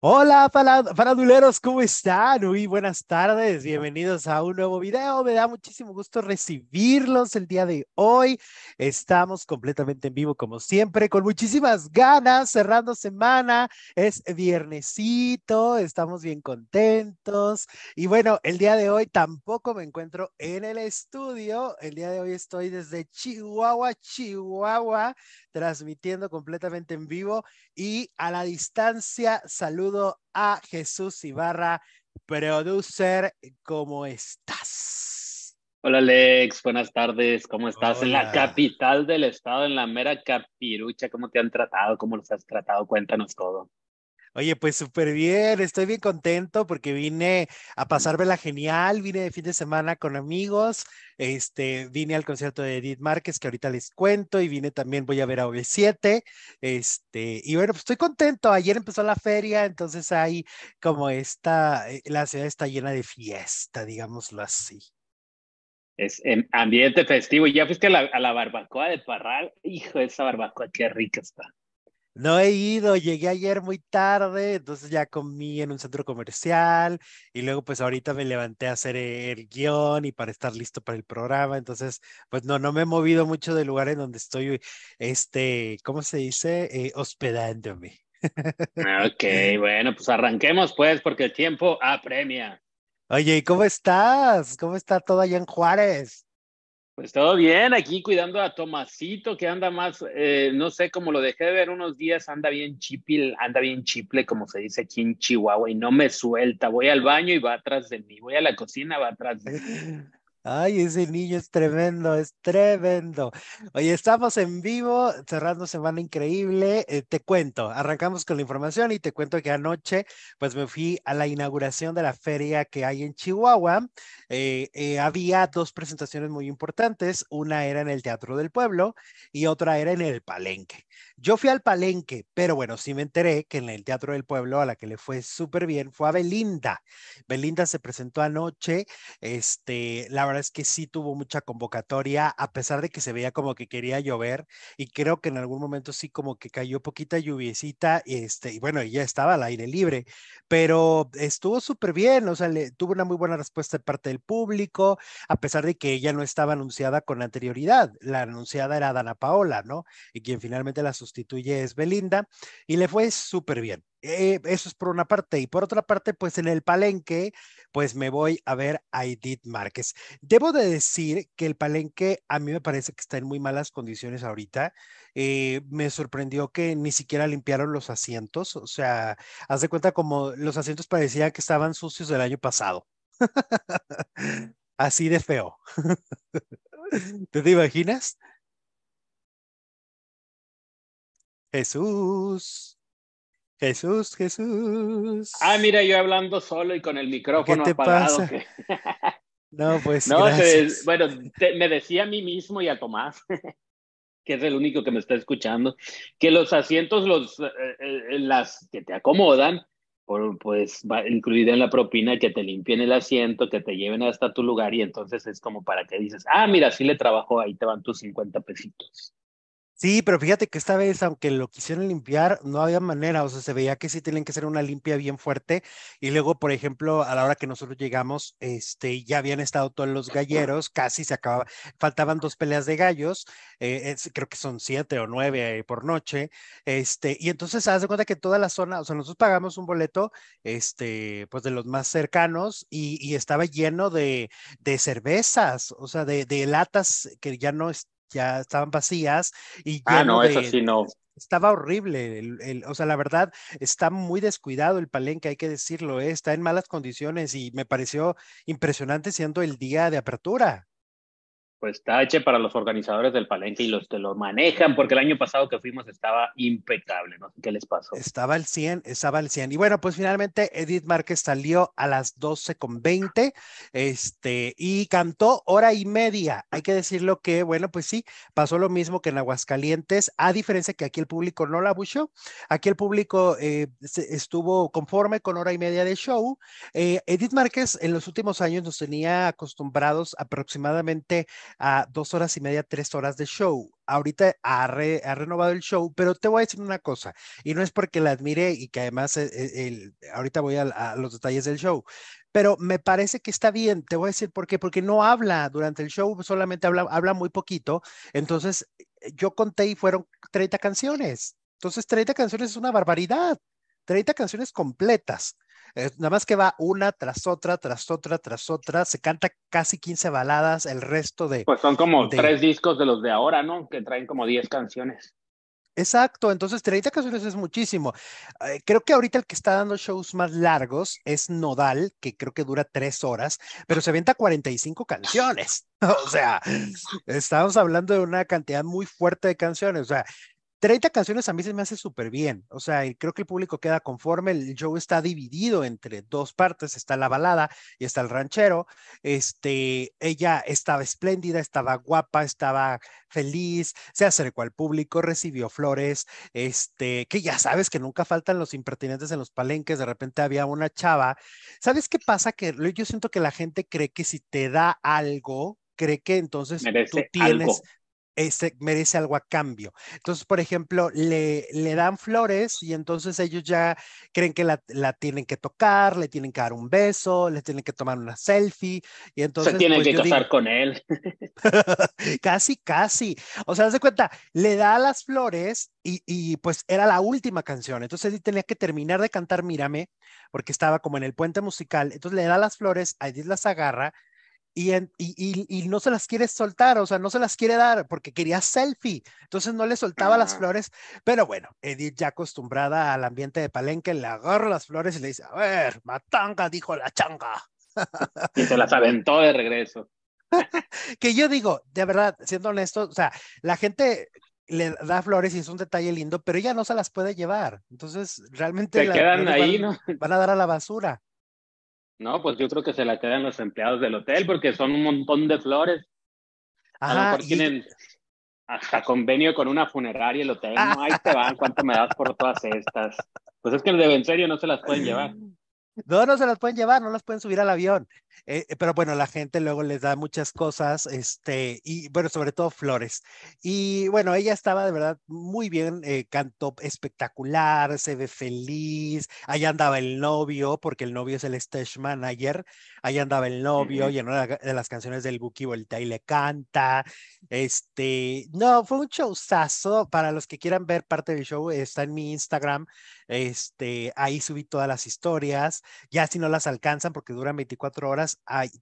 Hola, faraduleros, ¿cómo están? Muy buenas tardes, bienvenidos a un nuevo video. Me da muchísimo gusto recibirlos el día de hoy. Estamos completamente en vivo, como siempre, con muchísimas ganas, cerrando semana. Es viernesito, estamos bien contentos. Y bueno, el día de hoy tampoco me encuentro en el estudio. El día de hoy estoy desde Chihuahua, Chihuahua, transmitiendo completamente en vivo y a la distancia. Saludo a Jesús Ibarra, producer. ¿Cómo estás? Hola Alex, buenas tardes. ¿Cómo estás? En la capital del estado, en la mera capirucha. ¿Cómo te han tratado? ¿Cómo los has tratado? Cuéntanos todo. Oye, pues súper bien, estoy bien contento porque vine a pasármela genial, vine de fin de semana con amigos, este, vine al concierto de Edith Márquez que ahorita les cuento y vine también, voy a ver a OV7, este, y bueno, pues estoy contento, ayer empezó la feria, entonces ahí como está, eh, la ciudad está llena de fiesta, digámoslo así. Es ambiente festivo, ya fuiste a la, a la barbacoa de Parral, hijo, esa barbacoa, qué rica está. No he ido, llegué ayer muy tarde, entonces ya comí en un centro comercial y luego pues ahorita me levanté a hacer el guion y para estar listo para el programa, entonces pues no, no me he movido mucho del lugar en donde estoy, este, ¿cómo se dice? Eh, hospedándome. Ah, ok, bueno, pues arranquemos pues porque el tiempo apremia. Oye, ¿y cómo estás? ¿Cómo está todo allá en Juárez? Pues todo bien, aquí cuidando a Tomasito, que anda más, eh, no sé, como lo dejé de ver unos días, anda bien chipil, anda bien chiple, como se dice aquí en Chihuahua, y no me suelta. Voy al baño y va atrás de mí, voy a la cocina, va atrás de mí. Ay, ese niño es tremendo, es tremendo. Oye, estamos en vivo, cerrando semana increíble. Eh, te cuento, arrancamos con la información y te cuento que anoche, pues me fui a la inauguración de la feria que hay en Chihuahua. Eh, eh, había dos presentaciones muy importantes, una era en el Teatro del Pueblo y otra era en el Palenque. Yo fui al Palenque, pero bueno, sí me enteré que en el Teatro del Pueblo a la que le fue súper bien fue a Belinda. Belinda se presentó anoche, este, la verdad es que sí tuvo mucha convocatoria, a pesar de que se veía como que quería llover y creo que en algún momento sí como que cayó poquita lluviecita, este, y bueno, ya estaba al aire libre, pero estuvo súper bien, o sea, tuvo una muy buena respuesta de parte del público, a pesar de que ella no estaba anunciada con anterioridad, la anunciada era Dana Paola, ¿no? Y quien finalmente la sustituye es Belinda, y le fue súper bien. Eh, eso es por una parte. Y por otra parte, pues en el palenque, pues me voy a ver a Edith Márquez. Debo de decir que el palenque a mí me parece que está en muy malas condiciones ahorita. Eh, me sorprendió que ni siquiera limpiaron los asientos. O sea, haz de cuenta como los asientos parecían que estaban sucios del año pasado. Así de feo. ¿Tú te imaginas? Jesús. Jesús, Jesús. Ah, mira, yo hablando solo y con el micrófono ¿Qué te apagado. Pasa? No, pues. No, bueno, me decía a mí mismo y a Tomás, que es el único que me está escuchando, que los asientos, los, eh, eh, las que te acomodan, pues va incluida en la propina que te limpien el asiento, que te lleven hasta tu lugar y entonces es como para que dices, ah, mira, sí le trabajo, ahí te van tus 50 pesitos. Sí, pero fíjate que esta vez, aunque lo quisieron limpiar, no había manera, o sea, se veía que sí tenían que hacer una limpia bien fuerte. Y luego, por ejemplo, a la hora que nosotros llegamos, este, ya habían estado todos los galleros, casi se acababa, faltaban dos peleas de gallos, eh, creo que son siete o nueve eh, por noche, este, y entonces haz de cuenta que toda la zona, o sea, nosotros pagamos un boleto, este, pues de los más cercanos, y, estaba lleno de, de cervezas, o sea, de, de latas que ya no ya estaban vacías y ah, no, eso sí no. Estaba horrible, el, o sea, la verdad, está muy descuidado el palenque, hay que decirlo, ¿eh? está en malas condiciones y me pareció impresionante siendo el día de apertura pues tache para los organizadores del palenque y los que lo manejan, porque el año pasado que fuimos estaba impecable, no qué les pasó. Estaba al 100, estaba al 100. Y bueno, pues finalmente Edith Márquez salió a las 12 con 20, este, y cantó hora y media. Hay que decirlo que, bueno, pues sí, pasó lo mismo que en Aguascalientes, a diferencia que aquí el público no la buchó, aquí el público eh, estuvo conforme con hora y media de show. Eh, Edith Márquez en los últimos años nos tenía acostumbrados aproximadamente a dos horas y media, tres horas de show. Ahorita ha, renovado el show, pero te voy a decir una cosa, y no es porque la admire y que además eh, eh, ahorita voy a, los detalles del show, pero me parece que está bien, te voy a decir por qué, porque no habla durante el show, solamente habla, habla muy poquito, entonces yo conté y fueron 30 canciones, entonces 30 canciones es una barbaridad, 30 canciones completas. Eh, nada más que va una tras otra, tras otra, tras otra. Se canta casi 15 baladas, el resto de... Pues son como tres discos de los de ahora, ¿no? Que traen como 10 canciones. Exacto, entonces 30 canciones es muchísimo. Eh, creo que ahorita el que está dando shows más largos es Nodal, que creo que dura tres horas, pero se avienta 45 canciones. O sea, estamos hablando de una cantidad muy fuerte de canciones. O sea, 30 canciones a mí se me hace súper bien, o sea, creo que el público queda conforme, el show está dividido entre dos partes, está la balada y está el ranchero, este, ella estaba espléndida, estaba guapa, estaba feliz, se acercó al público, recibió flores, este, que ya sabes que nunca faltan los impertinentes en los palenques, de repente había una chava, ¿sabes qué pasa? Que yo siento que la gente cree que si te da algo, cree que entonces tú tienes, ese merece algo a cambio. Entonces, por ejemplo, le, le dan flores y entonces ellos ya creen que la, la, tienen que tocar, le tienen que dar un beso, le tienen que tomar una selfie y entonces... Se tienen pues, que casar con él. casi, casi. O sea, de cuenta, le da las flores y, y, pues era la última canción. Entonces él tenía que terminar de cantar Mírame porque estaba como en el puente musical. Entonces le da las flores, Edith las agarra y, y, y, no se las quiere soltar, o sea, no se las quiere dar porque quería selfie, entonces no le soltaba las flores, pero bueno, Edith ya acostumbrada al ambiente de Palenque, le agarra las flores y le dice, a ver, matanga, dijo la changa. Y se las aventó de regreso. que yo digo, de verdad, siendo honesto, o sea, la gente le da flores y es un detalle lindo, pero ella no se las puede llevar, entonces realmente... Se quedan ahí, ¿no? Van a dar a la basura. No, pues yo creo que se la quedan los empleados del hotel porque son un montón de flores. a lo mejor tienen hasta convenio con una funeraria el hotel. No, ahí te van, ¿cuánto me das por todas estas? Pues es que de en serio no se las pueden llevar. No, no se las pueden llevar, no las pueden subir al avión. Eh, eh, pero bueno, la gente luego les da muchas cosas, este, y bueno, sobre todo flores. Y bueno, ella estaba de verdad muy bien, eh, cantó espectacular, se ve feliz. Allá andaba el novio, porque el novio es el stage manager. Allá andaba el novio, y en una de las canciones del Buki voltea y le canta. Este, no, fue un showzazo. Para los que quieran ver parte del show, está en mi Instagram. Este, ahí subí todas las historias. Ya si no las alcanzan, porque duran 24 horas,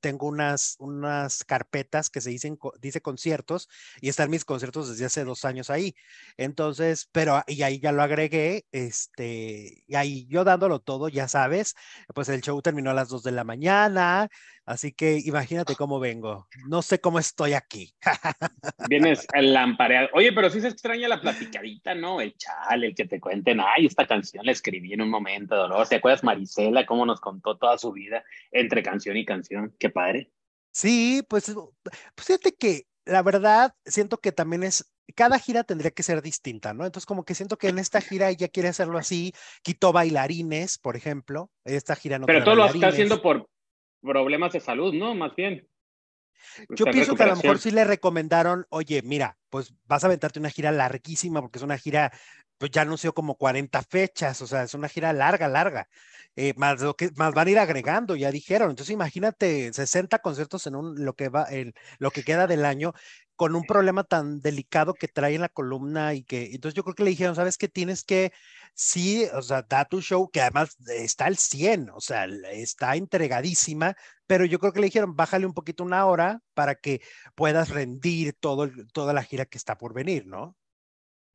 tengo unas, unas carpetas que se dicen, dice conciertos y están mis conciertos desde hace dos años ahí. Entonces, pero y ahí ya lo agregué, este, y ahí yo dándolo todo, ya sabes, pues el show terminó a las dos de la mañana, Así que imagínate cómo vengo. No sé cómo estoy aquí. Vienes lampareado. Oye, pero sí se extraña la platicadita, ¿no? El chal, el que te cuenten, ay, esta canción la escribí en un momento de dolor. ¿Te acuerdas Marisela cómo nos contó toda su vida entre canción y canción? Qué padre. Sí, pues, pues fíjate que la verdad siento que también es cada gira tendría que ser distinta, ¿no? Entonces, como que siento que en esta gira ella quiere hacerlo así, quitó bailarines, por ejemplo. Esta gira no Pero todo lo está haciendo por, problemas de salud, ¿no? Más bien. Yo pienso que a lo mejor sí le recomendaron, oye, mira, pues vas a aventarte una gira larguísima porque es una gira, pues ya anunció como 40 fechas, o sea, es una gira larga, larga. Eh, más lo que más van a ir agregando, ya dijeron. Entonces imagínate 60 conciertos en un lo que va en lo que queda del año con un problema tan delicado que trae en la columna y que entonces yo creo que le dijeron, "¿Sabes qué? Tienes que sí, o sea, da tu show que además está al 100, o sea, está entregadísima, pero yo creo que le dijeron, "Bájale un poquito una hora para que puedas rendir todo toda la gira que está por venir", ¿no?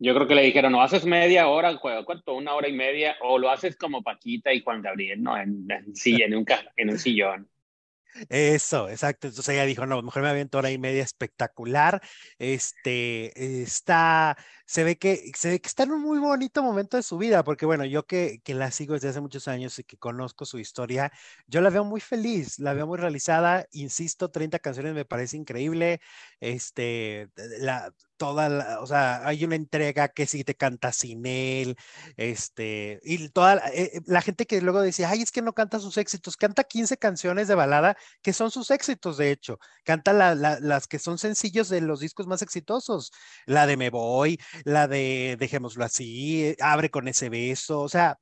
Yo creo que le dijeron, no haces media hora, ¿cuánto? Una hora y media, o lo haces como Paquita y Juan Gabriel, ¿no? En, en, en, un, en un sillón. Eso, exacto. Entonces ella dijo, no, mejor me aviento hora y media espectacular. Este, está, se ve que, se ve que está en un muy bonito momento de su vida, porque bueno, yo que, que la sigo desde hace muchos años y que conozco su historia, yo la veo muy feliz, la veo muy realizada, insisto, 30 canciones me parece increíble, este, la, toda, la, o sea, hay una entrega que sí te canta sin él, este, y toda la, eh, la, gente que luego decía, ay, es que no canta sus éxitos, canta 15 canciones de balada que son sus éxitos, de hecho, canta la, la, las que son sencillos de los discos más exitosos, la de Me Voy, la de Dejémoslo así, Abre con ese beso, o sea,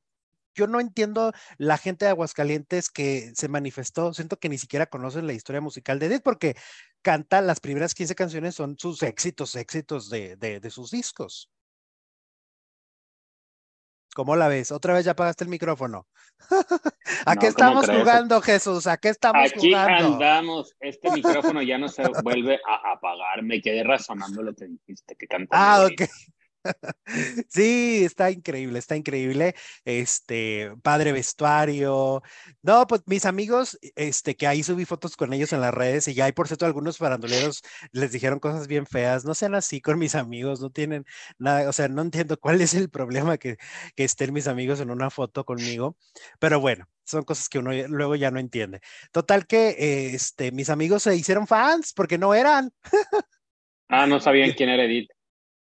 yo no entiendo la gente de Aguascalientes que se manifestó, siento que ni siquiera conocen la historia musical de Edith porque canta las primeras 15 canciones son sus éxitos, éxitos de, de sus discos. ¿Cómo la ves? Otra vez ya apagaste el micrófono. ¿A no, qué estamos jugando, Jesús? ¿A qué estamos Aquí jugando? Aquí andamos. Este micrófono ya no se vuelve a apagar. Me quedé razonando lo que dijiste, que cantó. Ah, ok. Sí, está increíble, está increíble. Este, padre vestuario. No, pues mis amigos, este, que ahí subí fotos con ellos en las redes y ya hay, por cierto, algunos faranduleros les dijeron cosas bien feas. No sean así con mis amigos, no tienen nada, o sea, no entiendo cuál es el problema que, que estén mis amigos en una foto conmigo, pero bueno, son cosas que uno luego ya no entiende. Total que, eh, este, mis amigos se hicieron fans porque no eran. Ah, no sabían quién era Edith.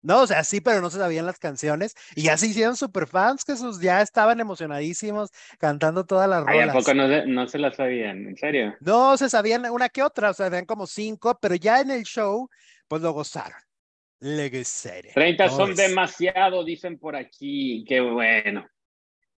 No, o sea, sí, pero no se sabían las canciones y ya se hicieron super fans que sus ya estaban emocionadísimos cantando todas las rolas. Ay, ¿a poco no se, no se las sabían? ¿En serio? No, se sabían una que otra, o sea, habían como cinco, pero ya en el show, pues lo gozaron. Le gozaron. 30 son es? demasiado, dicen por aquí. Qué bueno.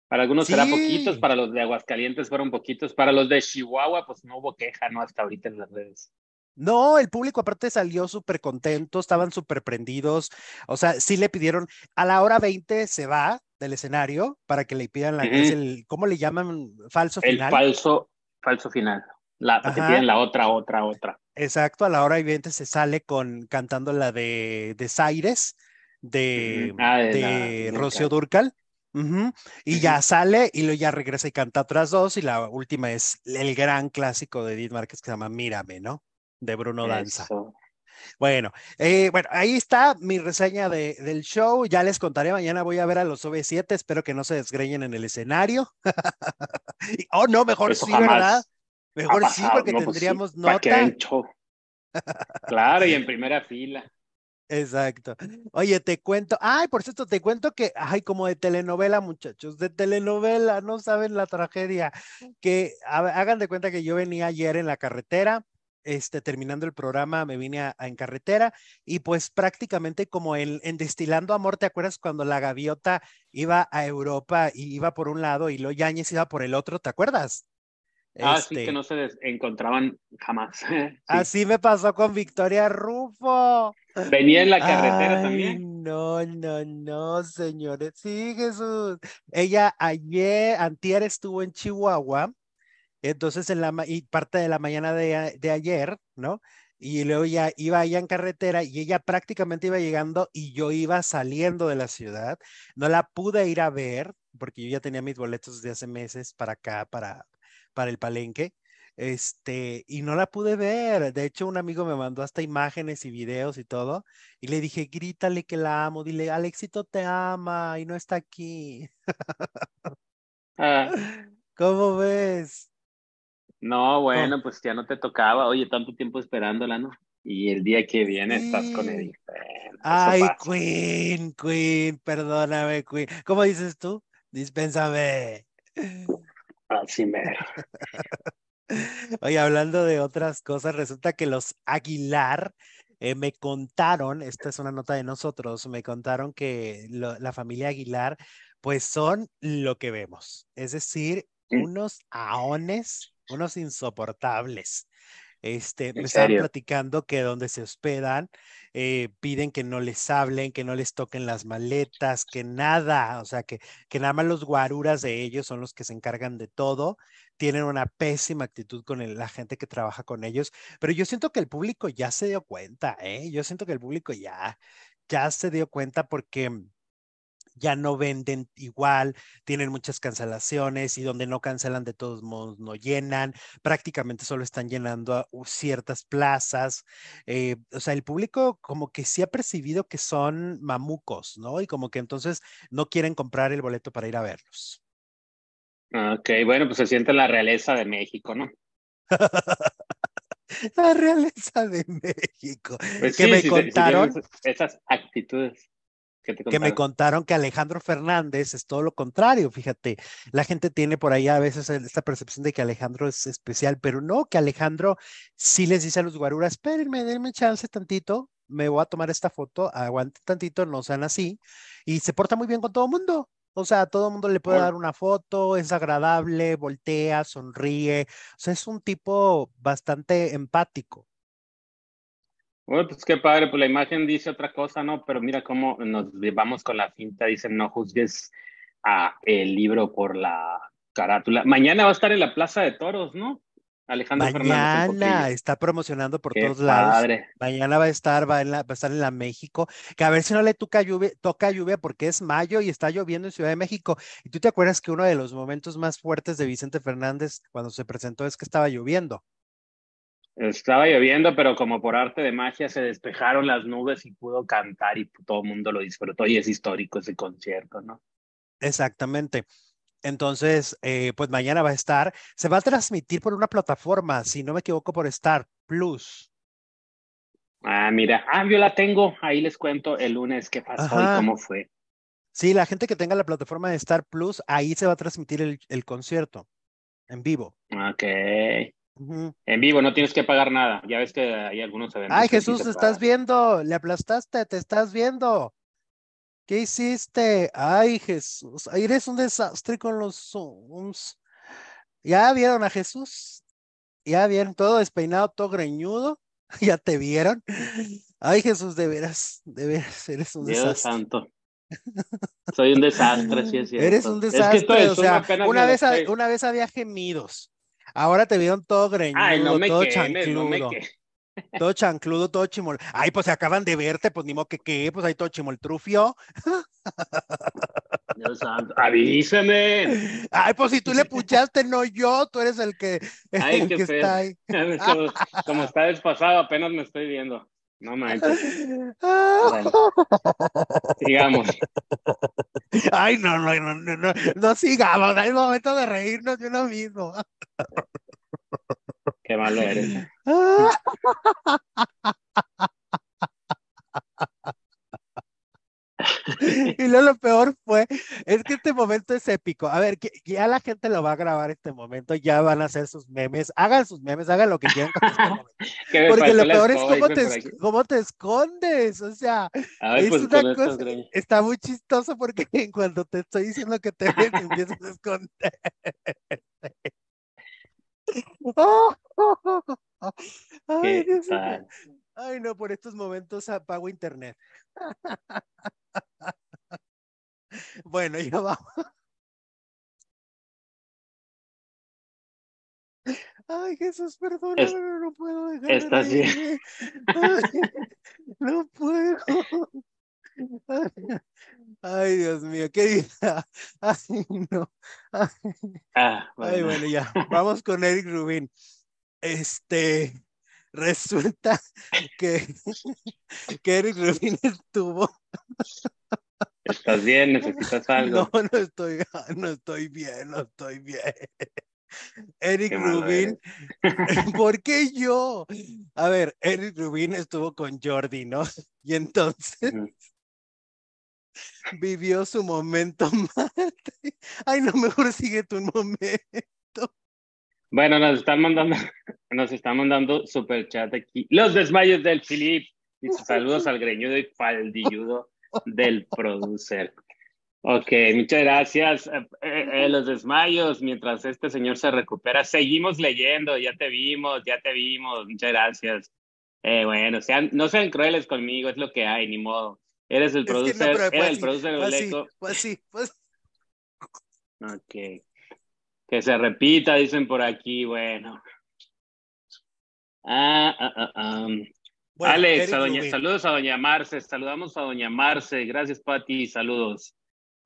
Para algunos sí. será poquitos, para los de Aguascalientes fueron poquitos, para los de Chihuahua, pues no hubo queja, ¿no? Hasta ahorita en las redes. No, el público aparte salió súper contento, estaban súper prendidos, o sea, sí le pidieron, a la hora 20 se va del escenario para que le pidan la, uh -huh. el, ¿cómo le llaman? Falso el final. El falso, falso final, la, porque tienen la otra, otra, otra. Exacto, a la hora 20 se sale con, cantando la de, de Zaires, de, uh -huh. ah, de, de la, Rocío Durcal. Uh -huh. Y uh -huh. ya sale y luego ya regresa y canta otras dos y la última es el gran clásico de Edith Márquez que se llama Mírame, ¿no? De Bruno Danza. Bueno, eh, bueno, ahí está mi reseña de, del show. Ya les contaré. Mañana voy a ver a los OV7. Espero que no se desgreñen en el escenario. oh, no, mejor Eso sí, ¿verdad? Mejor sí, porque no, tendríamos pues sí, nota. claro, y en primera fila. Exacto. Oye, te cuento, ay, por cierto, te cuento que, ay, como de telenovela, muchachos, de telenovela, no saben la tragedia, que hagan de cuenta que yo venía ayer en la carretera, este, terminando el programa, me vine a, a en carretera y pues prácticamente como en, en, Destilando Amor, ¿te acuerdas cuando la gaviota iba a Europa y iba por un lado y lo Yáñez iba por el otro? ¿Te acuerdas? Ah, este... sí, que no se encontraban jamás. sí. Así me pasó con Victoria Rufo. Venía en la carretera Ay, también. No, no, no, señores. Sí, Jesús. Ella ayer, antier estuvo en Chihuahua entonces, en la y parte de la mañana de, de, ayer, ¿no? Y luego ya iba allá en carretera y ella prácticamente iba llegando y yo iba saliendo de la ciudad. No la pude ir a ver porque yo ya tenía mis boletos desde hace meses para acá, para, para el palenque. Este, y no la pude ver. De hecho, un amigo me mandó hasta imágenes y videos y todo. Y le dije, grítale que la amo. Dile, Alexito te ama y no está aquí. Ah. ¿Cómo ves? No, bueno, pues ya no te tocaba. Oye, tanto tiempo esperándola, ¿no? Y el día que viene sí. estás con Edith. Bueno, Ay, Queen, Queen, perdóname, Queen. ¿Cómo dices tú? Dispénsame. Así me. Oye, hablando de otras cosas, resulta que los Aguilar eh, me contaron, esta es una nota de nosotros, me contaron que lo, la familia Aguilar, pues son lo que vemos, es decir, ¿Sí? unos aones unos insoportables. Este, me estaban platicando que donde se hospedan eh, piden que no les hablen, que no les toquen las maletas, que nada, o sea, que, que nada más los guaruras de ellos son los que se encargan de todo, tienen una pésima actitud con el, la gente que trabaja con ellos, pero yo siento que el público ya se dio cuenta, ¿eh? Yo siento que el público ya, ya se dio cuenta porque ya no venden igual, tienen muchas cancelaciones y donde no cancelan de todos modos no llenan, prácticamente solo están llenando a ciertas plazas. Eh, o sea, el público como que sí ha percibido que son mamucos, ¿no? Y como que entonces no quieren comprar el boleto para ir a verlos. Ok, bueno, pues se siente la realeza de México, ¿no? la realeza de México. Pues que me contaron. esas actitudes que, me contaron que Alejandro Fernández es todo lo contrario, fíjate, la gente tiene por ahí a veces esta percepción de que Alejandro es especial, pero no, que Alejandro sí les dice a los guaruras, espérenme, denme chance tantito, me voy a tomar esta foto, aguante tantito, no sean así, y se porta muy bien con todo el mundo. O sea, a todo el mundo le puede dar una foto, es agradable, voltea, sonríe. O sea, es un tipo bastante empático. Bueno, pues qué padre, pues la imagen dice otra cosa, ¿no? Pero mira cómo nos vamos con la cinta, dicen no juzgues a el libro por la carátula. Mañana va a estar en la Plaza de Toros, ¿no? Alejandro Mañana Fernández está promocionando por todos lados. Mañana va a estar, va, a estar en la México, que a ver si no le toca lluvia, toca lluvia porque es mayo y está lloviendo en Ciudad de México. Y tú te acuerdas que uno de los momentos más fuertes de Vicente Fernández cuando se presentó es que estaba lloviendo. Estaba lloviendo, pero como por arte de magia se despejaron las nubes y pudo cantar y todo el mundo lo disfrutó y es histórico ese concierto, ¿no? Exactamente. Entonces, eh, pues mañana va a estar, se va a transmitir por una plataforma, si no me equivoco, por Star Plus. Ah, mira, ah, yo la tengo, ahí les cuento el lunes qué pasó y cómo fue. Sí, la gente que tenga la plataforma de Star Plus, ahí se va a transmitir el, el concierto en vivo. Ok. En vivo, no tienes que pagar nada. Ya ves que hay algunos eventos. Ay, Jesús, te estás viendo. Le aplastaste, te estás viendo. ¿Qué hiciste? Ay, Jesús. Eres un desastre con los Zooms. ¿Ya vieron a Jesús? ¿Ya vieron todo despeinado, todo greñudo? ¿Ya te vieron? Ay, Jesús, de veras, de veras, eres un Dios desastre. santo. Soy un desastre, sí es cierto. Eres un desastre, o sea, una vez, una vez había gemidos, Ahora te vieron todo greñudo, todo chancludo. todo chancludo, todo chimol. Ay, pues se acaban de verte, pues ni modo que qué, pues ahí todo chimoltrufio. Dios santo, avísame. Ay, pues si tú le puchaste, no yo, tú eres el que, Ay, qué está ahí. Como, como, está despasado, apenas me estoy viendo. No manches. sigamos. Ay, no, no, no, no, no, no sigamos. Hay momento de reírnos de uno mismo. Qué malo eres. y luego lo peor fue, es que este momento es épico. A ver, que, ya la gente lo va a grabar este momento, ya van a hacer sus memes, hagan sus memes, hagan lo que quieran con este momento. Porque lo peor es cómo te, cómo te, escondes, o sea, es pues, una cosa, está muy chistoso porque cuando te estoy diciendo que te ves, empiezas a esconder. Ay, Ay, no, por estos momentos apago internet. bueno, ya vamos. Ay, Jesús, perdóname, no puedo dejar Estás bien. no puedo. Ay, Dios mío, qué vida. Ay, no. Ah, Ay, bueno, ya. Vamos con Eric Rubin. Este, resulta que, que Eric Rubin estuvo. ¿Estás bien? ¿Necesitas algo? No, no estoy, no estoy bien, no estoy bien. Eric Rubin, ¿por qué yo? A ver, Eric Rubin estuvo con Jordi, ¿no? Y entonces vivió su momento Marte. Ay, no, mejor sigue tu momento. Bueno, nos están mandando, nos están mandando super chat aquí. Los desmayos del Philip. Y saludos al greñudo y faldilludo del producer. Ok, muchas gracias. Eh, eh, eh, los desmayos, mientras este señor se recupera, seguimos leyendo, ya te vimos, ya te vimos, muchas gracias. bueno, sean, no sean crueles conmigo, es lo que hay, ni modo. Eres el producer, eres el pues producer pues, pues sí, pues Ok. Que se repita, dicen por aquí, bueno. Ah, ah, ah, ah. Alex, saludos a doña Marce, saludamos a doña Marce, gracias Pati, saludos.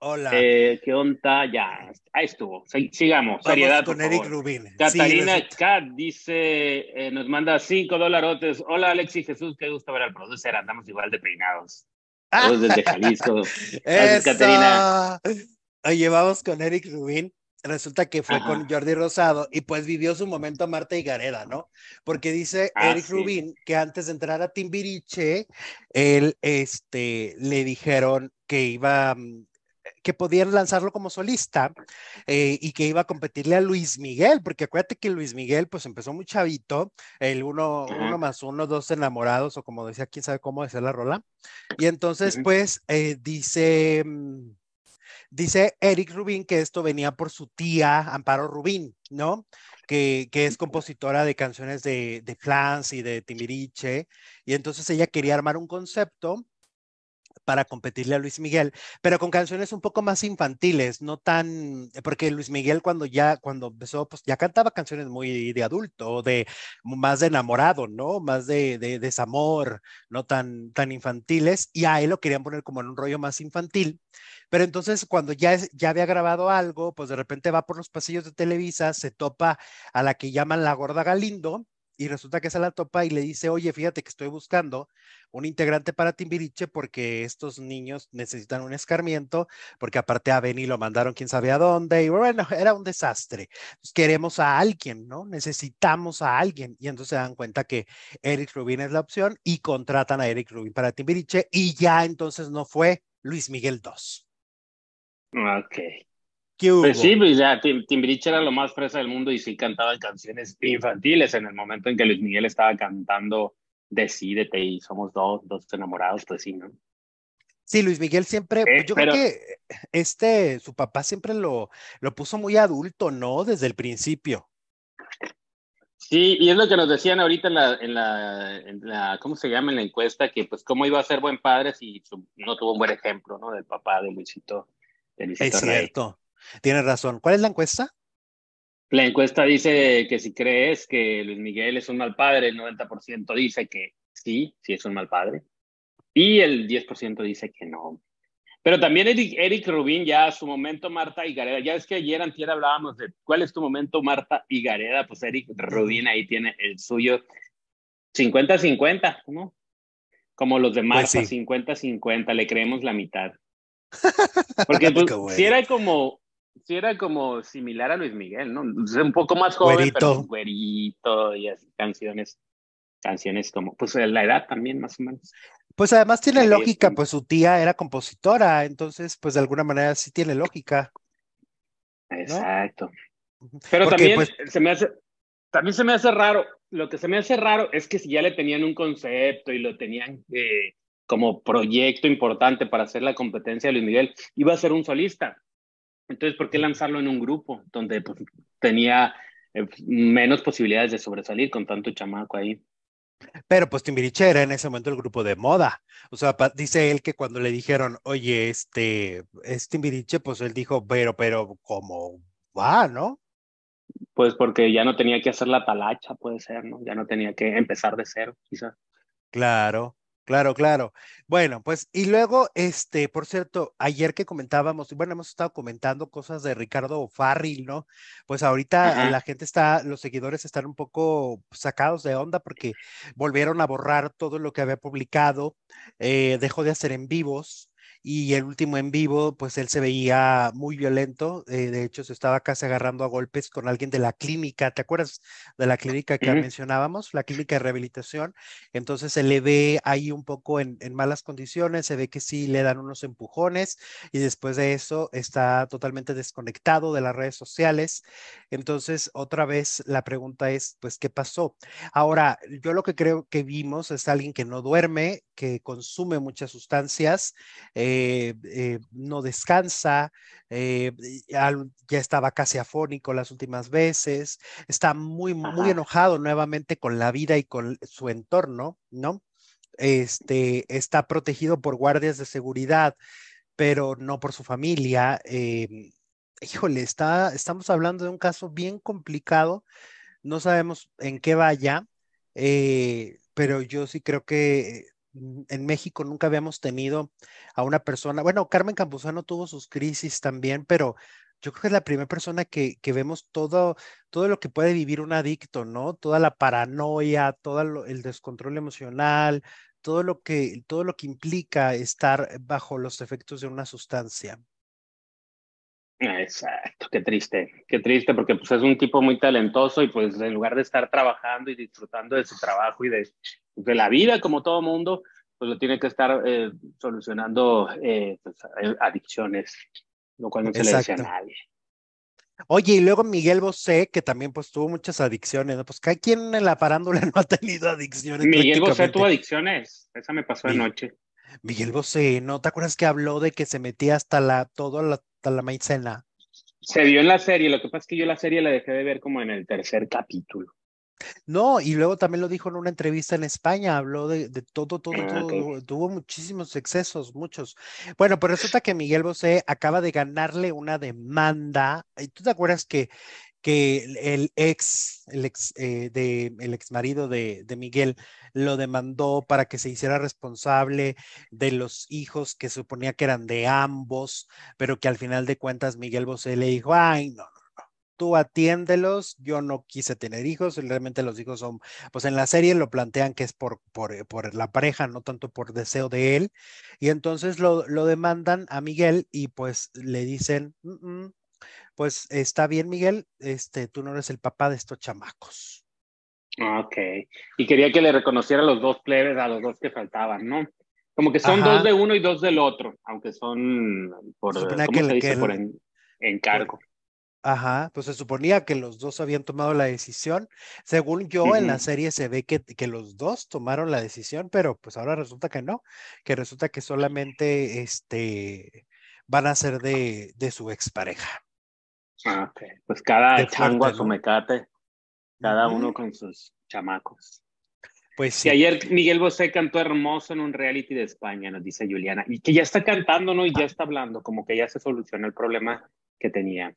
Hola. Eh, ¿Qué onda? Ya, ahí estuvo. sigamos. Seriedad. con Eric Rubin. Catarina Cat dice, eh, nos manda cinco dolarotes. Hola, Alex y Jesús, qué gusto ver al producer. Andamos igual de peinados. Todos desde Jalisco. Gracias, Catarina. Oye, vamos con Eric Rubin resulta que fue con Jordi Rosado y pues vivió su momento Marta y Gareda, ¿no? Porque dice ah, Eric Rubin que antes de entrar a Timbiriche, él, este, le dijeron que iba, mm, que podían lanzarlo como solista eh, y que iba a competirle a Luis Miguel, porque acuérdate que Luis Miguel pues empezó muy chavito, el uno, uno más uno, dos enamorados o como decía, quién sabe cómo decía la rola. Y entonces pues eh, dice... Dice Eric Rubin que esto venía por su tía Amparo Rubin, ¿no? Que, que es compositora de canciones de, de Flans y de Timbiriche. Y entonces ella quería armar un concepto para competirle a Luis Miguel, pero con canciones un poco más infantiles, no tan, porque Luis Miguel cuando ya, cuando empezó, pues ya cantaba canciones muy de adulto, de más de enamorado, ¿no? Más de, de, desamor, no tan, tan infantiles, y a él lo querían poner como en un rollo más infantil, pero entonces cuando ya, ya había grabado algo, pues de repente va por los pasillos de Televisa, se topa a la que llaman la gorda Galindo, y resulta que se la topa y le dice, oye, fíjate que estoy buscando un integrante para Timbiriche porque estos niños necesitan un escarmiento, porque aparte a Benny lo mandaron quién sabe a dónde, y bueno, era un desastre. queremos a alguien, ¿no? Necesitamos a alguien. Y entonces se dan cuenta que Eric Rubin es la opción y contratan a Eric Rubin para Timbiriche y ya entonces no fue Luis Miguel II. Ok. Pues sí, pues ya Timbiriche era lo más fresa del mundo y sí cantaban canciones infantiles en el momento en que Luis Miguel estaba cantando Decídete y somos dos, dos enamorados, pues sí, ¿no? Sí, Luis Miguel siempre, pues eh, yo creo que este, su papá siempre lo, lo puso muy adulto, ¿no? Desde el principio. Sí, y es lo que nos decían ahorita en la, en la, en la ¿cómo se llama? En la encuesta, que pues cómo iba a ser buen padre si no tuvo un buen ejemplo, ¿no? Del papá de Luisito. De Luisito es cierto. Tienes razón. ¿Cuál es la encuesta? La encuesta dice que si crees que Luis Miguel es un mal padre, el 90% dice que sí, sí es un mal padre. Y el 10% dice que no. Pero también Eric, Rubín, ya a su momento Marta y Gareda, ya es que ayer antier hablábamos de cuál es tu momento Marta y Gareda, pues Eric Rubín ahí tiene el suyo 50-50, ¿no? Como los de Marta, 50-50, le creemos la mitad. Porque pues, si era como sí era como similar a Luis Miguel, ¿no? un poco más joven, güerito. pero güerito y así, canciones, canciones como, pues la edad también más o menos. Pues además tiene lógica, pues su tía era compositora, entonces pues de alguna manera sí tiene lógica. Exacto. Pero también pues se me hace, también se me hace raro, lo que se me hace raro es que si ya le tenían un concepto y lo tenían eh, como proyecto importante para hacer la competencia de Luis Miguel, iba a ser un solista. Entonces, ¿por qué lanzarlo en un grupo donde pues, tenía eh, menos posibilidades de sobresalir con tanto chamaco ahí? Pero pues Timbiriche era en ese momento el grupo de moda. O sea, dice él que cuando le dijeron, oye, este, es Timbiriche, pues él dijo, pero, pero, ¿cómo va, no? Pues porque ya no tenía que hacer la talacha, puede ser, ¿no? Ya no tenía que empezar de cero, quizás. Claro. Claro, claro. Bueno, pues y luego, este, por cierto, ayer que comentábamos, bueno, hemos estado comentando cosas de Ricardo Farril, ¿no? Pues ahorita la gente está, los seguidores están un poco sacados de onda porque volvieron a borrar todo lo que había publicado, eh, dejó de hacer en vivos, y el último en vivo, pues él se veía muy violento, eh, de hecho se estaba casi agarrando a golpes con alguien de la clínica, ¿te acuerdas de la clínica que mencionábamos? La clínica de rehabilitación, entonces se le ve ahí un poco en, malas condiciones, se ve que sí le dan unos empujones y después de eso está totalmente desconectado de las redes sociales, entonces otra vez la pregunta es, pues, ¿qué pasó? Ahora, yo lo que creo que vimos es alguien que no duerme, que consume muchas sustancias, eh, eh, eh, no descansa, eh, ya, estaba casi afónico las últimas veces, está muy, muy enojado nuevamente con la vida y con su entorno, ¿no? Este, está protegido por guardias de seguridad, pero no por su familia. híjole, está, estamos hablando de un caso bien complicado, no sabemos en qué vaya, pero yo sí creo que en México nunca habíamos tenido a una persona, bueno, Carmen Campuzano tuvo sus crisis también, pero yo creo que es la primera persona que, vemos todo, todo lo que puede vivir un adicto, ¿no? Toda la paranoia, todo el descontrol emocional, todo lo que, todo lo que implica estar bajo los efectos de una sustancia. Exacto, qué triste, qué triste, porque pues es un tipo muy talentoso y pues en lugar de estar trabajando y disfrutando de su trabajo y de, de la vida como todo mundo, pues lo tiene que estar eh, solucionando eh, pues, adicciones, lo cual no se le dice a nadie. Oye, y luego Miguel Bosé, que también pues tuvo muchas adicciones, ¿no? Pues cada quien en la parándula no ha tenido adicciones. Miguel Bosé tuvo adicciones, esa me pasó anoche. Miguel Bosé, ¿no te acuerdas que habló de que se metía hasta la, todo la, hasta la maicena? Se vio en la serie, lo que pasa es que yo la serie la dejé de ver como en el tercer capítulo. No, y luego también lo dijo en una entrevista en España, habló de, de todo, todo, ah, todo, tuvo muchísimos excesos, muchos. Bueno, pues resulta que Miguel Bosé acaba de ganarle una demanda. ¿Y tú te acuerdas que que el ex, el ex, eh, de, el ex marido de, de, Miguel lo demandó para que se hiciera responsable de los hijos que suponía que eran de ambos, pero que al final de cuentas Miguel Bosé le dijo, ay, no, no, no, tú atiéndelos, yo no quise tener hijos, realmente los hijos son, pues en la serie lo plantean que es por, por, por la pareja, no tanto por deseo de él, y entonces lo, lo demandan a Miguel y pues le dicen, mm, mm, pues está bien, Miguel, este, tú no eres el papá de estos chamacos. Ok. Y quería que le reconociera a los dos plebes, a los dos que faltaban, ¿no? Como que son dos de uno y dos del otro, aunque son por, ¿cómo se dice? por encargo. Ajá, pues se suponía que los dos habían tomado la decisión. Según yo, en la serie se ve que, que, los dos tomaron la decisión, pero pues ahora resulta que no, que resulta que solamente este, van a ser de, de su expareja. Ah, ok. Pues cada chango a su mecate, cada uno con sus chamacos. Pues sí. Y ayer Miguel Bosé cantó hermoso en un reality de España, nos dice Juliana, y que ya está cantando, ¿no? Y ya está hablando, como que ya se solucionó el problema que tenía.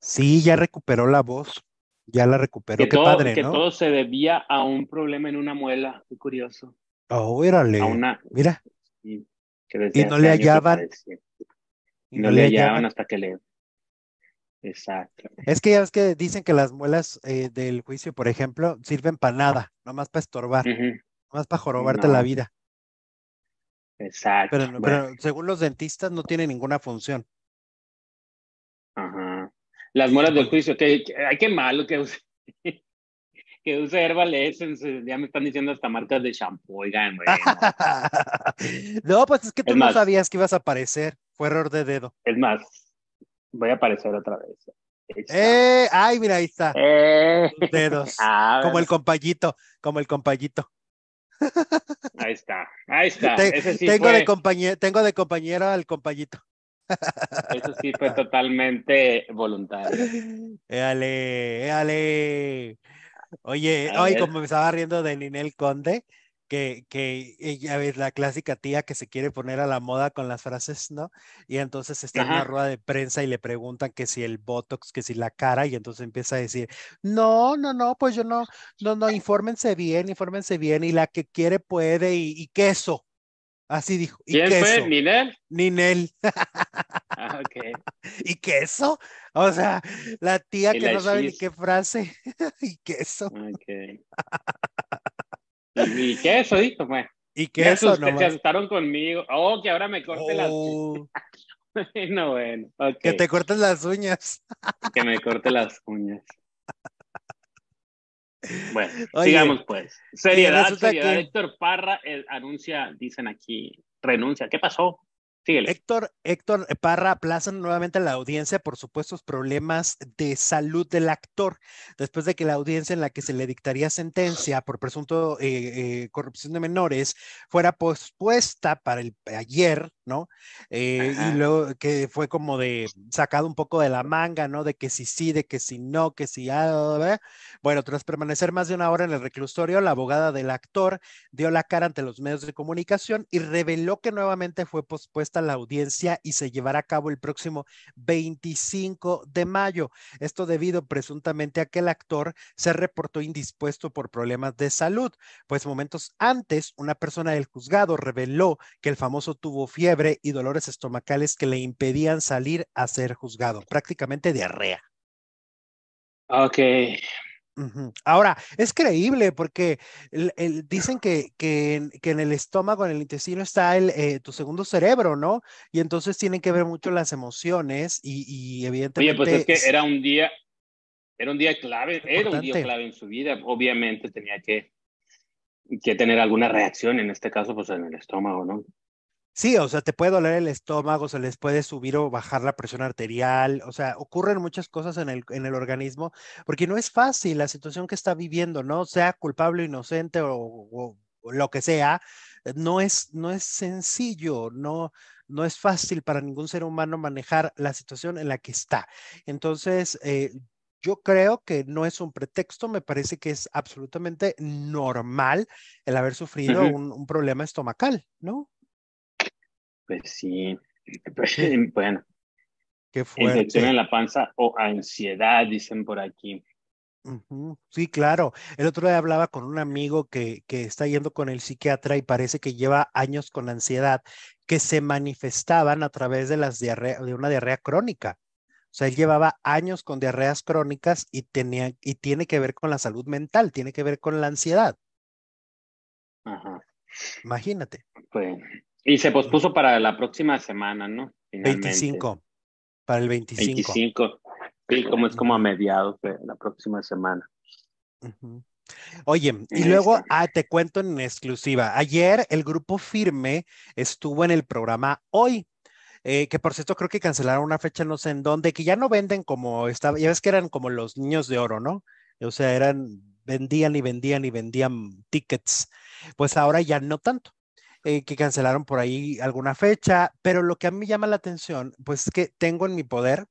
Sí, ya recuperó la voz, ya la recuperó. Que Qué todo, padre, que todo se debía a un problema en una muela, qué curioso. Oh, órale. A una, Mira. y no le hallaban. Y no, le hallaban hasta que le Exacto. Es que ya ves que dicen que las muelas eh, del juicio, por ejemplo, sirven para nada, nomás para estorbar, nomás para jorobarte la vida. Exacto. Pero, según los dentistas no tiene ninguna función. Ajá. Las muelas del juicio, que, hay que malo que use, que use Herbal Essence, ya me están diciendo hasta marcas de shampoo, oigan, No, pues es que tú no sabías que ibas a aparecer, fue error de dedo. Es más, Voy a aparecer otra vez. Eh, ay, mira, ahí está. Eh. Dedos. Ah, como el compañito, como el compañito. Ahí está, ahí está. tengo, de compañero, tengo de compañero al compañito. Eso sí fue totalmente voluntario. Éale, éale. Oye, hoy como me estaba riendo de Ninel Conde, que, que ella es la clásica tía que se quiere poner a la moda con las frases, ¿no? Y entonces está en una rueda de prensa y le preguntan que si el Botox, que si la cara, y entonces empieza a decir, no, no, no, pues yo no, no, no, infórmense bien, infórmense bien, y la que quiere puede, y, queso. Así dijo. ¿Y ¿Quién fue? ¿Ninel? Ninel. Ah, ok. ¿Y queso? O sea, la tía que no sabe ni qué frase. y queso. Ok. ¿Y qué eso dijo? Pues. ¿Y qué eso? Que se asustaron conmigo. Oh, que ahora me corte las uñas. bueno, bueno. Que te cortes las uñas. que me corte las uñas. Bueno, sigamos pues. Seriedad, seriedad. Héctor Parra eh, anuncia, dicen aquí, renuncia. ¿Qué pasó? Héctor, Héctor Parra aplaza nuevamente a la audiencia por supuestos problemas de salud del actor, después de que la audiencia en la que se le dictaría sentencia por presunto eh, eh, corrupción de menores fuera pospuesta para el ayer, ¿no? Eh, y luego que fue como de sacado un poco de la manga, ¿no? De que si sí, de que si no, que si ah, bueno, tras permanecer más de una hora en el reclusorio, la abogada del actor dio la cara ante los medios de comunicación y reveló que nuevamente fue pospuesta la audiencia y se llevará a cabo el próximo 25 de mayo. Esto debido presuntamente a que el actor se reportó indispuesto por problemas de salud, pues momentos antes una persona del juzgado reveló que el famoso tuvo fiebre y dolores estomacales que le impedían salir a ser juzgado, prácticamente diarrea. Ok. Ahora, es creíble porque dicen que, que, en el estómago, en el intestino está el, eh, tu segundo cerebro, ¿no? Y entonces tienen que ver mucho las emociones y, y evidentemente... Oye, pues es que era un día, era un día clave, era un día clave en su vida. Obviamente tenía que, que tener alguna reacción, en este caso, pues en el estómago, ¿no? Sí, o sea, te puede doler el estómago, se les puede subir o bajar la presión arterial, o sea, ocurren muchas cosas en el, en el organismo, porque no es fácil la situación que está viviendo, ¿no? Sea culpable o inocente o, lo que sea, no es, no es sencillo, no, no es fácil para ningún ser humano manejar la situación en la que está. Entonces, eh, yo creo que no es un pretexto, me parece que es absolutamente normal el haber sufrido un, un problema estomacal, ¿no? Pues sí, bueno. Qué fuerte. Infección en la panza o ansiedad, dicen por aquí. Sí, claro. El otro día hablaba con un amigo que, que está yendo con el psiquiatra y parece que lleva años con ansiedad que se manifestaban a través de, las diarrea, de una diarrea crónica. O sea, él llevaba años con diarreas crónicas y, tenía, y tiene que ver con la salud mental, tiene que ver con la ansiedad. Ajá. Imagínate. Pues, y se pospuso para la próxima semana, ¿no? 25. Para el 25. 25. Sí, como es como a mediados de la próxima semana. Oye, y luego ah, te cuento en exclusiva. Ayer el grupo Firme estuvo en el programa Hoy. Eh, que por cierto creo que cancelaron una fecha no sé en dónde, que ya no venden como estaba, ya ves que eran como los niños de oro, ¿no? O sea, eran, vendían y vendían y vendían tickets, pues ahora ya no tanto. Eh, que cancelaron por ahí alguna fecha, pero lo que a mí llama la atención, pues es que tengo en mi poder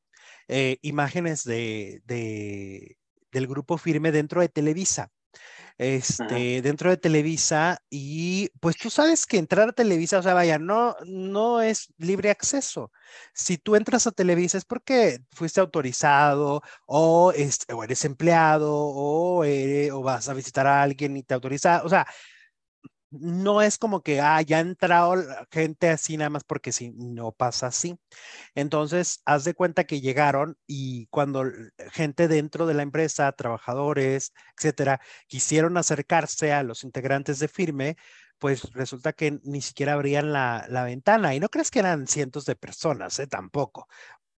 eh, imágenes de, de, del grupo firme dentro de Televisa. Este, dentro de Televisa, y pues tú sabes que entrar a Televisa, o sea, vaya, no, no es libre acceso. Si tú entras a Televisa es porque fuiste autorizado o, o eres empleado o, o vas a visitar a alguien y te autoriza, o sea, no es como que, ah, ya ha entrado gente así nada más porque si no pasa así. Entonces, haz de cuenta que llegaron y cuando gente dentro de la empresa, trabajadores, etcétera, quisieron acercarse a los integrantes de firme, pues resulta que ni siquiera abrían la, ventana. Y no crees que eran cientos de personas, ¿eh? tampoco.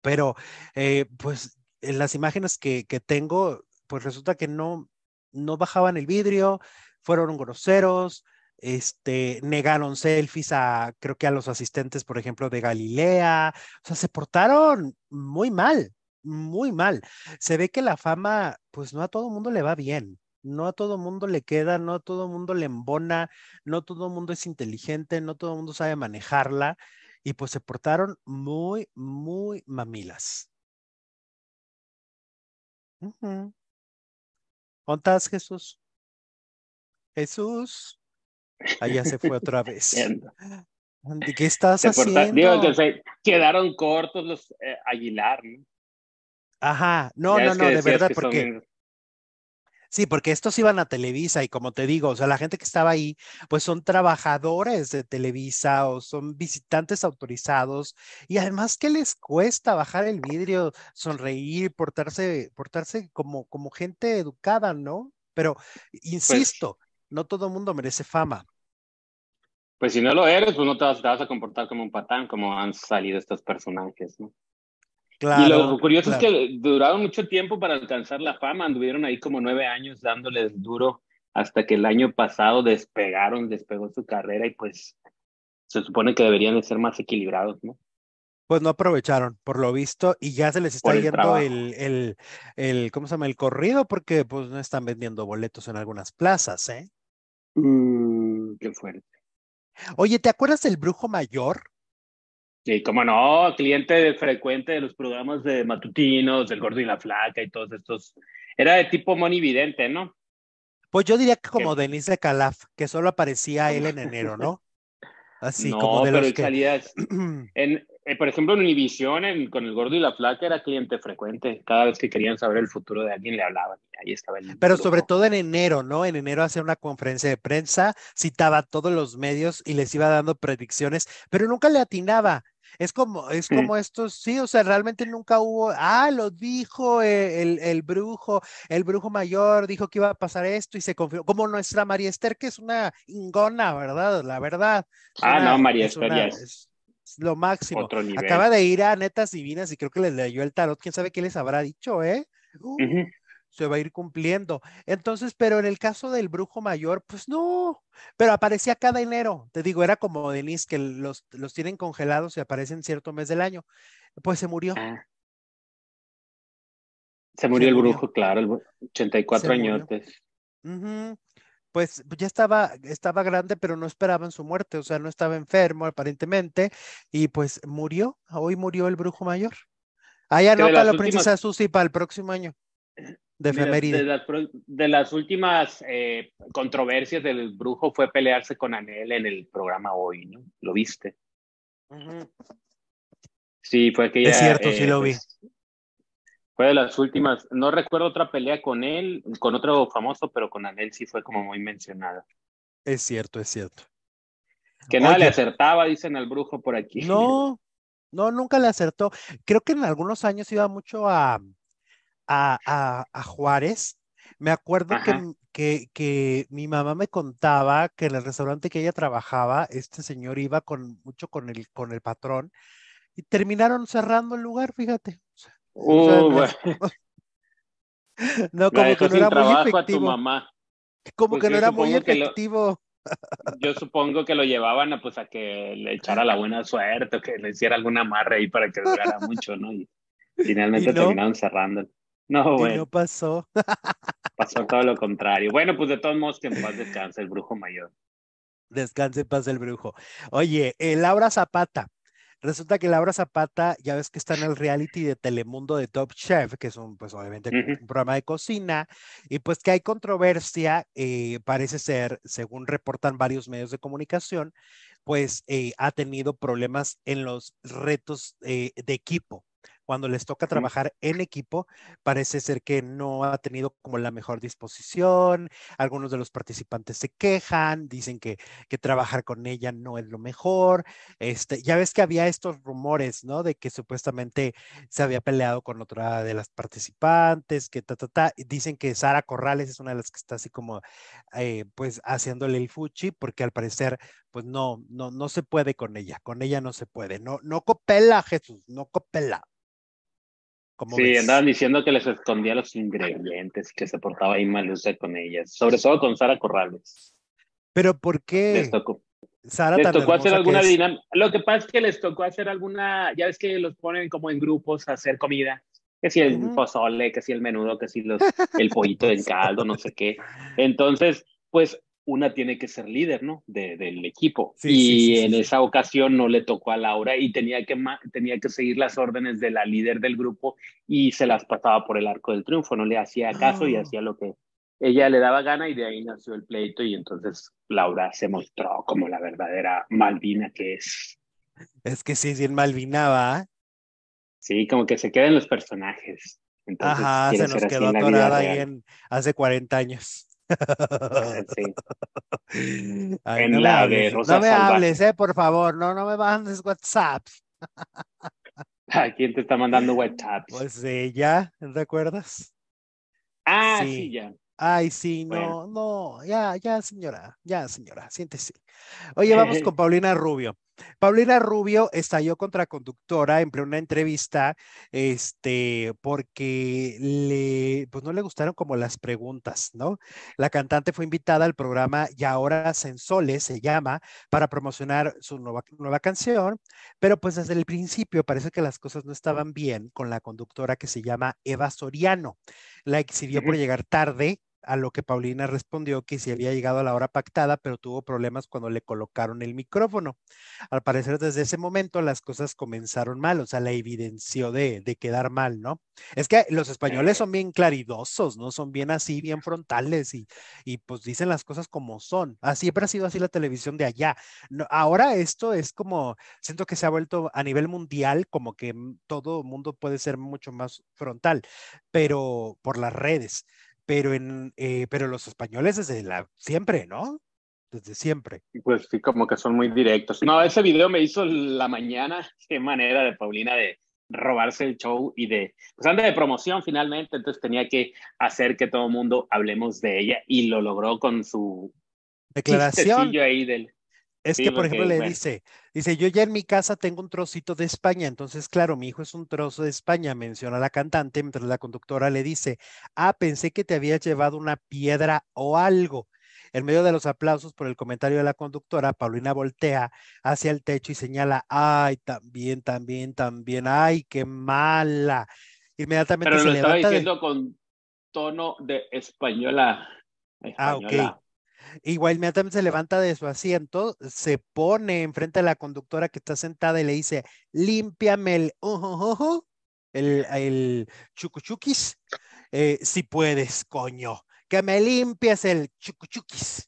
Pero, eh, pues, en las imágenes que, que tengo, pues resulta que no, no bajaban el vidrio, fueron groseros, este, negaron selfies a, creo que a los asistentes, por ejemplo, de Galilea, o sea, se portaron muy mal, muy mal. Se ve que la fama, pues no a todo mundo le va bien, no a todo mundo le queda, no a todo mundo le embona, no todo mundo es inteligente, no todo mundo sabe manejarla, y pues se portaron muy, muy mamilas. Uh Jesús? Jesús. Allá se fue otra vez. ¿Qué estás haciendo? Digo que se quedaron cortos los eh, Aguilar, ¿no? Ajá, no, no, no, de verdad, porque... Sí, porque estos iban a Televisa y como te digo, o sea, la gente que estaba ahí, pues son trabajadores de Televisa o son visitantes autorizados y además, ¿qué les cuesta bajar el vidrio, sonreír, portarse, portarse como, como gente educada, ¿no? Pero, pues insisto, no todo el mundo merece fama. Pues si no lo eres, pues no te vas, a comportar como un patán, como han salido estos personajes, ¿no? Claro, y lo curioso es que duraron mucho tiempo para alcanzar la fama, anduvieron ahí como nueve años dándoles duro hasta que el año pasado despegaron, despegó su carrera y pues se supone que deberían de ser más equilibrados, ¿no? Pues no aprovecharon, por lo visto, y ya se les está yendo el, el, el, ¿cómo se llama? El corrido, porque pues no están vendiendo boletos en algunas plazas, ¿eh? Mm, qué fuerte. Oye, ¿te acuerdas del brujo mayor? Sí, como no, cliente frecuente de los programas de matutinos, del gordo y la flaca y todos estos. Era de tipo monividente, ¿no? Pues yo diría que como Denise de Calaf, que solo aparecía él en enero, ¿no? Así como de los que... en, eh, por ejemplo, en Univision, con el gordo y la flaca, era cliente frecuente. Cada vez que querían saber el futuro de alguien, le hablaban. Ahí estaba el. Pero sobre todo en enero, ¿no? En enero hacía una conferencia de prensa, citaba a todos los medios y les iba dando predicciones, pero nunca le atinaba. Es como, es como estos, sí, o sea, realmente nunca hubo, ah, lo dijo eh, el, el, brujo, el brujo mayor dijo que iba a pasar esto y se confirmó, como nuestra María Esther, que es una ingona, ¿verdad? La verdad. Ah, no, María Esther es, lo máximo. Acaba de ir a Netas Divinas y creo que le leyó el tarot, quién sabe qué les habrá dicho, ¿eh? Uh, se va a ir cumpliendo. Entonces, pero en el caso del brujo mayor, pues no, pero aparecía cada enero. Te digo, era como Denise, que los, los tienen congelados y aparecen cierto mes del año. Pues se murió. Ah. Se murió el brujo, claro, el 84 años. Pues ya estaba, estaba grande, pero no esperaban su muerte, o sea, no estaba enfermo aparentemente, y pues murió, hoy murió el brujo mayor. Ahí anota la princesa Susi para el próximo año de De, las, últimas eh, controversias del brujo fue pelearse con Anel en el programa hoy, ¿no? ¿Lo viste? Sí, fue aquella. Es cierto, sí lo vi. Pues, fue de las últimas. No recuerdo otra pelea con él, con otro famoso, pero con Anel sí fue como muy mencionada. Es cierto, es cierto. Que nada le acertaba, dicen al brujo por aquí. No, no, nunca le acertó. Creo que en algunos años iba mucho a, a, Juárez, me acuerdo que, que, que, mi mamá me contaba que en el restaurante que ella trabajaba, este señor iba con mucho con el, con el patrón y terminaron cerrando el lugar, fíjate. Uh, no, como que no era muy efectivo. Como que no era muy efectivo. yo supongo que lo llevaban a, pues, a que le echara la buena suerte o que le hiciera alguna amarre ahí para que durara mucho, ¿no? Y finalmente terminaron cerrando. No, bueno. no pasó. pasó todo lo contrario. Bueno, pues de todos modos que en paz descanse el brujo mayor. Descanse en paz el brujo. Oye, eh, Laura Zapata. Resulta que Laura Zapata, ya ves que está en el reality de Telemundo de Top Chef, que es un, pues obviamente un programa de cocina, y pues que hay controversia, eh, parece ser, según reportan varios medios de comunicación, pues eh, ha tenido problemas en los retos de equipo cuando les toca trabajar en equipo, parece ser que no ha tenido como la mejor disposición, algunos de los participantes se quejan, dicen que, que trabajar con ella no es lo mejor, este, ya ves que había estos rumores, ¿no? De que supuestamente se había peleado con otra de las participantes, que ta, ta, ta, dicen que Sara Corrales es una de las que está así como, eh, pues, haciéndole el fuchi, porque al parecer, pues no, no, no se puede con ella, con ella no se puede, no, no copela, Jesús, no copela sí, andaban diciendo que les escondía los ingredientes, que se portaba ahí mal usted con ellas, sobre todo con Sara Corrales. ¿Pero por qué? Les tocó. Sara les tocó hacer alguna dinámica. Lo que pasa es que les tocó hacer alguna, ya ves que los ponen como en grupos a hacer comida. Que si el pozole, que si el menudo, que si los, el pollito del caldo, no sé qué. Entonces, pues una tiene que ser líder, ¿no? De, del equipo. y en esa ocasión no le tocó a Laura y tenía que, tenía que seguir las órdenes de la líder del grupo y se las pasaba por el arco del triunfo, no le hacía caso y ah. hacía lo que ella le daba gana y de ahí nació el pleito y entonces Laura se mostró como la verdadera Malvina que es. Es que sí, bien Malvinaba. Sí, como que se quedan los personajes. Ajá, se nos quedó atorada ahí en, hace 40 años. en no la me de No me hables, eh, por favor, no, no me mandes WhatsApp. ¿A quién te está mandando WhatsApp? Pues ella, ¿recuerdas? Ah, sí, ya. Ay, sí, no, no, ya, ya, señora, ya, señora, siéntese. Oye, vamos con Paulina Rubio. Paulina Rubio estalló contra conductora en plena entrevista, este, porque le, pues no le gustaron como las preguntas, ¿no? La cantante fue invitada al programa Y ahora Sensoles se llama, para promocionar su nueva, nueva canción, pero pues desde el principio parece que las cosas no estaban bien con la conductora que se llama Eva Soriano. La exhibió por llegar tarde a lo que Paulina respondió que sí había llegado a la hora pactada, pero tuvo problemas cuando le colocaron el micrófono. Al parecer, desde ese momento las cosas comenzaron mal, o sea, la evidenció de, de quedar mal, ¿no? Es que los españoles son bien claridosos, ¿no? Son bien así, bien frontales y, y pues dicen las cosas como son. Así siempre ha sido así la televisión de allá. No, ahora esto es como, siento que se ha vuelto a nivel mundial, como que todo mundo puede ser mucho más frontal, pero por las redes pero, en, eh, pero los españoles desde la, siempre, ¿no? Desde siempre. Pues sí, como que son muy directos. No, ese video me hizo la mañana, qué manera de Paulina de robarse el show y de, pues anda de promoción finalmente, entonces tenía que hacer que todo el mundo hablemos de ella y lo logró con su declaración ahí del, es que, por ejemplo, le dice, dice, yo ya en mi casa tengo un trocito de España, entonces, claro, mi hijo es un trozo de España, menciona la cantante, mientras la conductora le dice, ah, pensé que te habías llevado una piedra o algo. En medio de los aplausos por el comentario de la conductora, Paulina voltea hacia el techo y señala, ay, también, también, también, ay, qué mala. Inmediatamente Pero se lo levanta. estaba diciendo con tono de española. Ah, ok. Igual inmediatamente se levanta de su asiento, se pone enfrente de la conductora que está sentada y le dice, límpiame el, uh, el, el chucuchuquis, eh, si puedes, coño, que me limpies el chucuchuquis.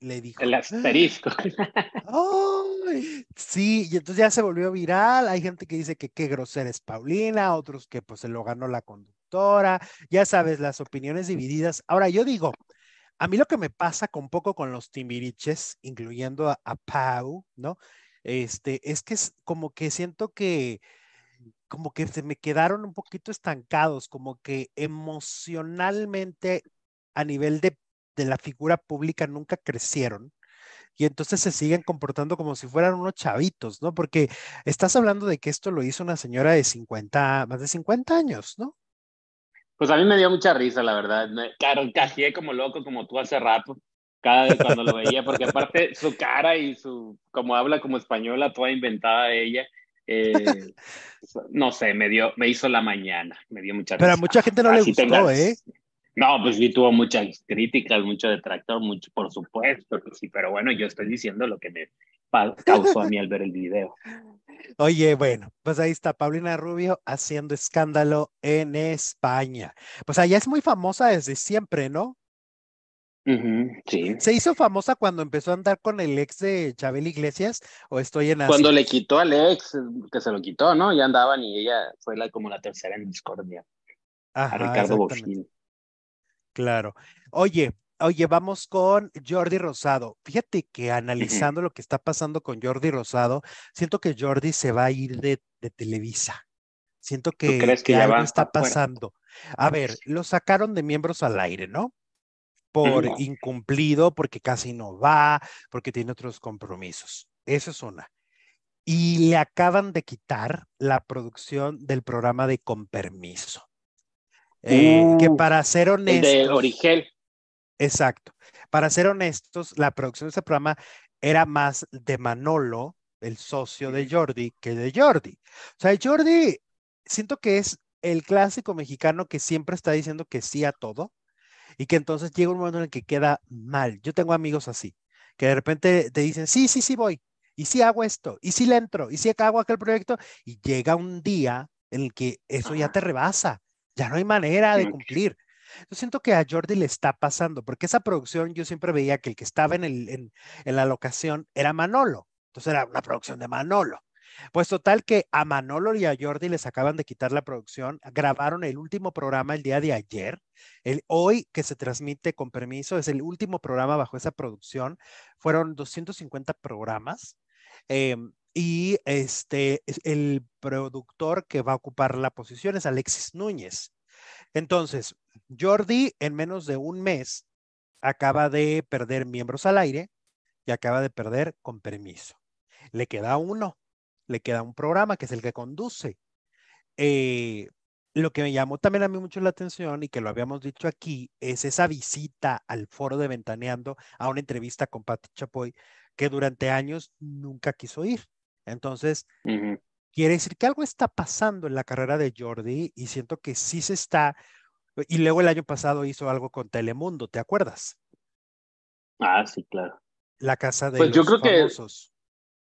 Le dijo. El asterisco. sí, y entonces ya se volvió viral. Hay gente que dice que qué grosera es Paulina, otros que pues se lo ganó la conductora. Ya sabes, las opiniones divididas. Ahora yo digo, a mí lo que me pasa con poco con los timbiriches, incluyendo a, Pau, ¿no? Este, es que es como que siento que como que se me quedaron un poquito estancados, como que emocionalmente a nivel de, de la figura pública nunca crecieron y entonces se siguen comportando como si fueran unos chavitos, ¿no? Porque estás hablando de que esto lo hizo una señora de 50, más de 50 años, ¿no? Pues a mí me dio mucha risa, la verdad. Claro, cajé como loco, como tú hace rato, cada vez cuando lo veía, porque aparte su cara y su, como habla como española, toda inventada ella, eh, no sé, me dio, me hizo la mañana, me dio mucha risa. Pero a mucha gente no le gustó, ¿eh? No, pues sí tuvo muchas críticas, mucho detractor, mucho, por supuesto, sí, pero bueno, yo estoy diciendo lo que me causó a mí al ver el video. Oye, bueno, pues ahí está Paulina Rubio haciendo escándalo en España. Pues allá es muy famosa desde siempre, ¿no? sí. ¿Se hizo famosa cuando empezó a andar con el ex de Chabel Iglesias o estoy en Cuando le quitó al ex, que se lo quitó, ¿no? Ya andaban y ella fue la, como la tercera en discordia. a Ricardo Boschini. Claro. Oye, Oye, vamos con Jordi Rosado. Fíjate que analizando lo que está pasando con Jordi Rosado, siento que Jordi se va a ir de, Televisa. Siento que, que, algo está pasando. A ver, lo sacaron de miembros al aire, ¿no? Por incumplido, porque casi no va, porque tiene otros compromisos. Eso es una. Y le acaban de quitar la producción del programa de Con Permiso. Eh, que para ser honesto. de Origel. Exacto. Para ser honestos, la producción de este programa era más de Manolo, el socio de Jordi, que de Jordi. O sea, Jordi, siento que es el clásico mexicano que siempre está diciendo que sí a todo y que entonces llega un momento en el que queda mal. Yo tengo amigos así, que de repente te dicen, sí, sí, sí voy, y sí hago esto, y sí le entro, y sí hago aquel proyecto, y llega un día en el que eso ya te rebasa, ya no hay manera de cumplir. Yo siento que a Jordi le está pasando, porque esa producción yo siempre veía que el que estaba en, el, en, en la locación era Manolo. Entonces era una producción de Manolo. Pues total que a Manolo y a Jordi les acaban de quitar la producción, grabaron el último programa el día de ayer, el hoy que se transmite con permiso, es el último programa bajo esa producción, fueron 250 programas. Em, y este, el productor que va a ocupar la posición es Alexis Núñez. Entonces, Jordi en menos de un mes acaba de perder miembros al aire y acaba de perder con permiso. Le queda uno, le queda un programa que es el que conduce. Eh, lo que me llamó también a mí mucho la atención y que lo habíamos dicho aquí es esa visita al foro de Ventaneando a una entrevista con Pati Chapoy que durante años nunca quiso ir. Entonces, quiere decir que algo está pasando en la carrera de Jordi y siento que sí se está Y luego el año pasado hizo algo con Telemundo, ¿te acuerdas? Ah, sí, claro. La casa de pues los yo creo famosos.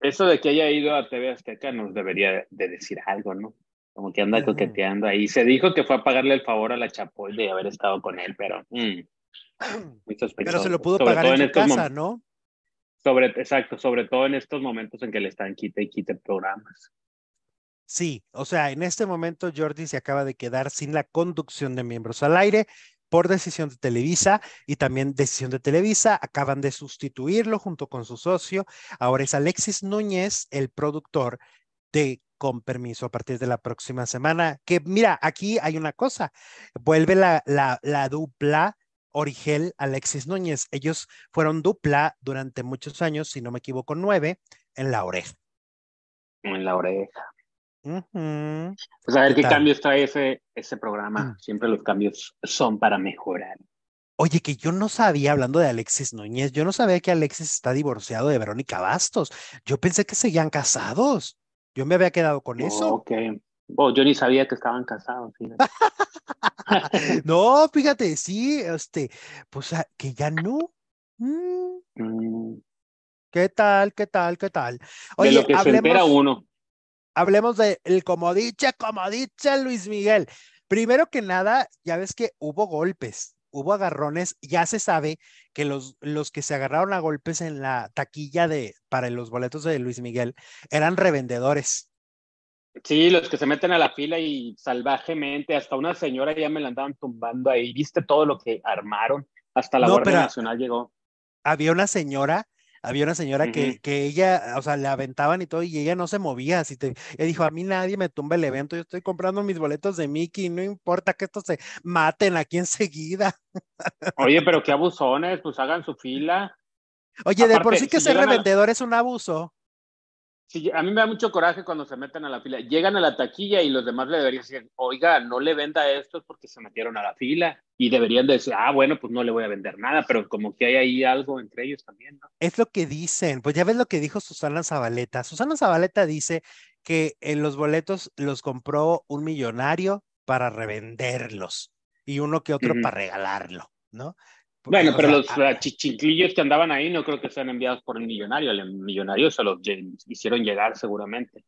que eso de que haya ido a TV Azteca nos debería de decir algo, ¿no? Como que anda coqueteando ahí. Se dijo que fue a pagarle el favor a la Chapoy de haber estado con él, pero mm, muy sospechoso. Pero se lo pudo pagar en su casa, ¿no? Sobre, exacto, sobre todo en estos momentos en que le están quite y quite programas. Sí, o sea, en este momento Jordi se acaba de quedar sin la conducción de miembros al aire por decisión de Televisa y también decisión de Televisa. Acaban de sustituirlo junto con su socio. Ahora es Alexis Núñez, el productor de Con Permiso a partir de la próxima semana. Que mira, aquí hay una cosa, vuelve la, la, la dupla Origel Alexis Núñez. Ellos fueron dupla durante muchos años, si no me equivoco, nueve, en la oreja. En la oreja. Pues a ver qué, cambios trae ese, ese programa. Mm. Siempre los cambios son para mejorar. Oye, que yo no sabía, hablando de Alexis Núñez, yo no sabía que Alexis está divorciado de Verónica Bastos. Yo pensé que seguían casados. Yo me había quedado con eso. Ok. Oh, yo ni sabía que estaban casados. no, fíjate, sí, este, pues ah, que ya no. Mm. Mm. ¿Qué tal? ¿Qué tal? ¿Qué tal? Oye, de lo que hablemos... se uno hablemos de el como dice, como dice Luis Miguel. Primero que nada, ya ves que hubo golpes, hubo agarrones, ya se sabe que los, los que se agarraron a golpes en la taquilla de, para los boletos de Luis Miguel eran revendedores. Sí, los que se meten a la fila y salvajemente, hasta una señora ya me la andaban tumbando ahí, viste todo lo que armaron, hasta la Guardia Nacional llegó. Había una señora había una señora que, que ella, o sea, le aventaban y todo, y ella no se movía. Así te, ella dijo, a mí nadie me tumba el evento, yo estoy comprando mis boletos de Mickey, no importa que estos se maten aquí enseguida. Oye, pero qué abusones, pues hagan su fila. Oye, de por sí que ser revendedor es un abuso. Sí, a mí me da mucho coraje cuando se meten a la fila. Llegan a la taquilla y los demás le deberían decir, oiga, no le venda esto porque se metieron a la fila. Y deberían decir, ah, bueno, pues no le voy a vender nada, pero como que hay ahí algo entre ellos también, ¿no? Es lo que dicen. Pues ya ves lo que dijo Susana Zabaleta. Susana Zabaleta dice que en los boletos los compró un millonario para revenderlos y uno que otro para regalarlo, ¿no? Bueno, pero los ah, chichinclillos que andaban ahí no creo que sean enviados por el millonario. El millonario se los hicieron llegar seguramente.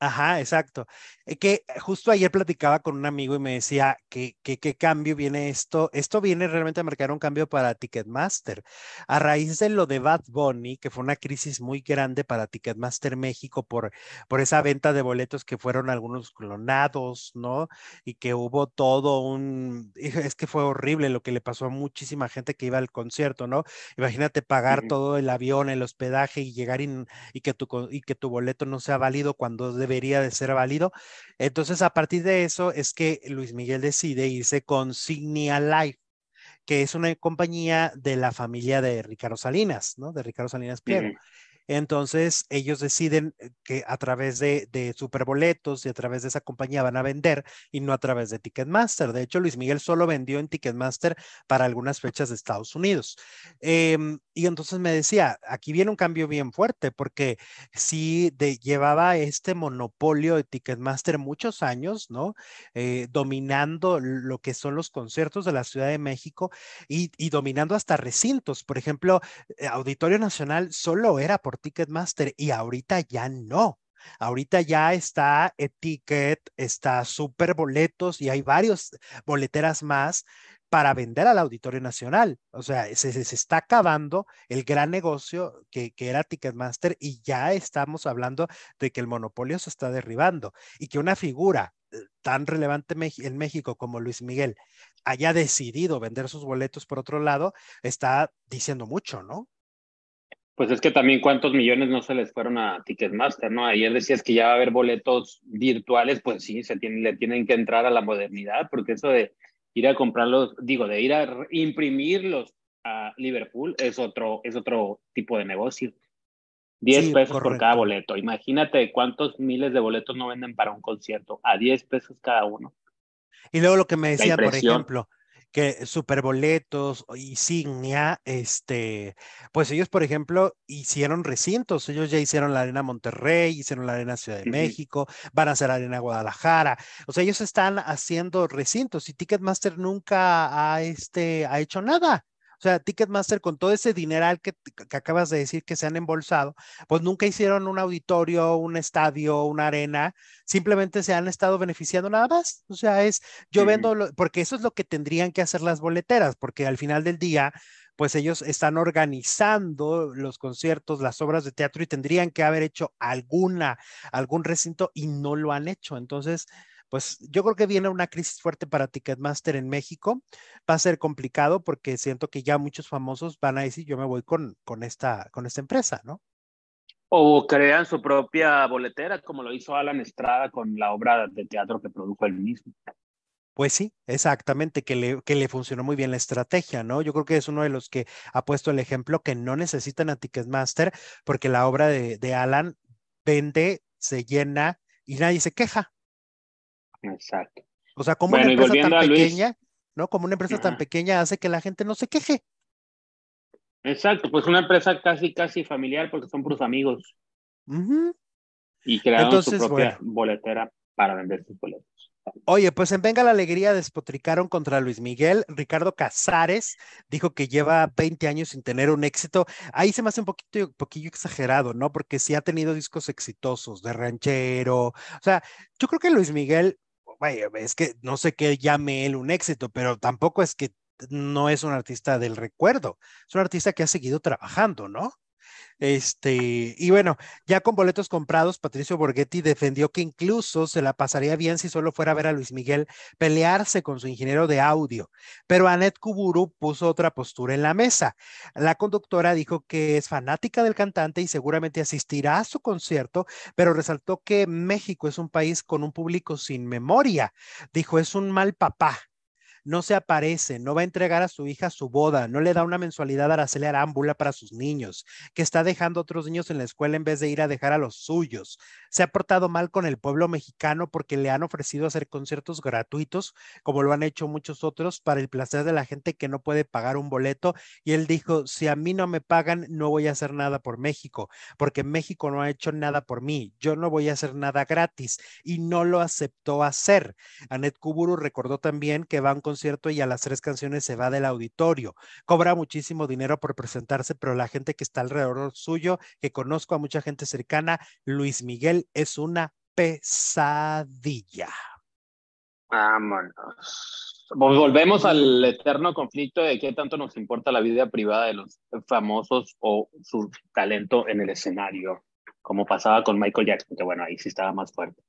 Ajá, exacto. Eh, que justo ayer platicaba con un amigo y me decía que qué cambio viene esto. Esto viene realmente a marcar un cambio para Ticketmaster. A raíz de lo de Bad Bunny, que fue una crisis muy grande para Ticketmaster México por, por esa venta de boletos que fueron algunos clonados, ¿no? Y que hubo todo un... Es que fue horrible lo que le pasó a muchísima gente que iba al concierto, ¿no? Imagínate pagar todo el avión, el hospedaje y llegar y, que tu, y que tu boleto no sea válido cuando debería de ser válido. Entonces, a partir de eso es que Luis Miguel decide irse con Signia Life, que es una compañía de la familia de Ricardo Salinas, ¿no? De Ricardo Salinas Pliego. Entonces, ellos deciden eh, que a través de, de superboletos y a través de esa compañía van a vender y no a través de Ticketmaster. De hecho, Luis Miguel solo vendió en Ticketmaster para algunas fechas de Estados Unidos. Em, y entonces me decía, aquí viene un cambio bien fuerte porque de, llevaba este monopolio de Ticketmaster muchos años, ¿no? Eh, dominando lo que son los conciertos de la Ciudad de México y, y dominando hasta recintos. Por ejemplo, eh, Auditorio Nacional solo era por Ticketmaster y ahorita ya no. Ahorita ya está Etiquet, está Super Boletos y hay varios boleteras más para vender al Auditorio Nacional. O sea, se, está acabando el gran negocio que, que, era Ticketmaster y ya estamos hablando de que el monopolio se está derribando y que una figura eh, tan relevante en México como Luis Miguel haya decidido vender sus boletos por otro lado, está diciendo mucho, ¿no? Pues es que también cuántos millones no se les fueron a Ticketmaster, ¿no? Ayer decías que ya va a haber boletos virtuales, pues sí, se tienen, le tienen que entrar a la modernidad, porque eso de ir a comprarlos, digo, de ir a imprimirlos a Liverpool es otro, es otro tipo de negocio. 10 pesos por cada boleto. Imagínate cuántos miles de boletos no venden para un concierto, a 10 pesos cada uno. Y luego lo que me decía, por ejemplo, que superboletos, insignia, este, pues ellos, por ejemplo, hicieron recintos, ellos ya hicieron la Arena Monterrey, hicieron la Arena Ciudad de México, van a hacer Arena Guadalajara, o sea, ellos están haciendo recintos y Ticketmaster nunca ha, este, ha hecho nada. O sea, Ticketmaster con todo ese dineral que, que, acabas de decir que se han embolsado, pues nunca hicieron un auditorio, un estadio, una arena, simplemente se han estado beneficiando nada más. O sea, es yo vendo, lo, porque eso es lo que tendrían que hacer las boleteras, porque al final del día, pues ellos están organizando los conciertos, las obras de teatro y tendrían que haber hecho alguna, algún recinto y no lo han hecho. Entonces, pues yo creo que viene una crisis fuerte para Ticketmaster en México. Va a ser complicado porque siento que ya muchos famosos van a decir, yo me voy con, con, esta, con esta empresa, ¿no? O crean su propia boletera, como lo hizo Alan Estrada con la obra de teatro que produjo él mismo. Pues sí, exactamente, que le, que le funcionó muy bien la estrategia, ¿no? Yo creo que es uno de los que ha puesto el ejemplo que no necesitan a Ticketmaster porque la obra de, de Alan vende, se llena y nadie se queja. Exacto. O sea, como bueno, una empresa tan pequeña. ¿no? Como una empresa Ajá. tan pequeña hace que la gente no se queje. Exacto, pues una empresa casi, casi familiar porque son puros amigos. Uh -huh. Y crearon Entonces, su propia bueno. boletera para vender sus boletos. Oye, pues en Venga la Alegría despotricaron contra Luis Miguel. Ricardo Casares dijo que lleva 20 años sin tener un éxito. Ahí se me hace un poquito, poquillo exagerado, ¿no? Porque sí ha tenido discos exitosos de ranchero. O sea, yo creo que Luis Miguel, vaya, es que no sé qué llame él un éxito, pero tampoco es que no es un artista del recuerdo. Es un artista que ha seguido trabajando, ¿no? Este, y bueno, ya con boletos comprados, Patricio Borghetti defendió que incluso se la pasaría bien si solo fuera a ver a Luis Miguel pelearse con su ingeniero de audio. Pero Anet Kuburu puso otra postura en la mesa. La conductora dijo que es fanática del cantante y seguramente asistirá a su concierto, pero resaltó que México es un país con un público sin memoria. Dijo, es un mal papá no se aparece, no va a entregar a su hija su boda, no le da una mensualidad a Araceli Arámbula para sus niños, que está dejando a otros niños en la escuela en vez de ir a dejar a los suyos. Se ha portado mal con el pueblo mexicano porque le han ofrecido hacer conciertos gratuitos, como lo han hecho muchos otros, para el placer de la gente que no puede pagar un boleto. Y él dijo, si a mí no me pagan, no voy a hacer nada por México, porque México no ha hecho nada por mí. Yo no voy a hacer nada gratis y no lo aceptó hacer. Anet Kuburu recordó también que va a un concierto y a las tres canciones se va del auditorio. Cobra muchísimo dinero por presentarse, pero la gente que está alrededor suyo, que conozco a mucha gente cercana, Luis Miguel es una pesadilla. Vámonos. Volvemos al eterno conflicto de qué tanto nos importa la vida privada de los famosos o su talento en el escenario, como pasaba con Michael Jackson, que bueno, ahí sí estaba más fuerte.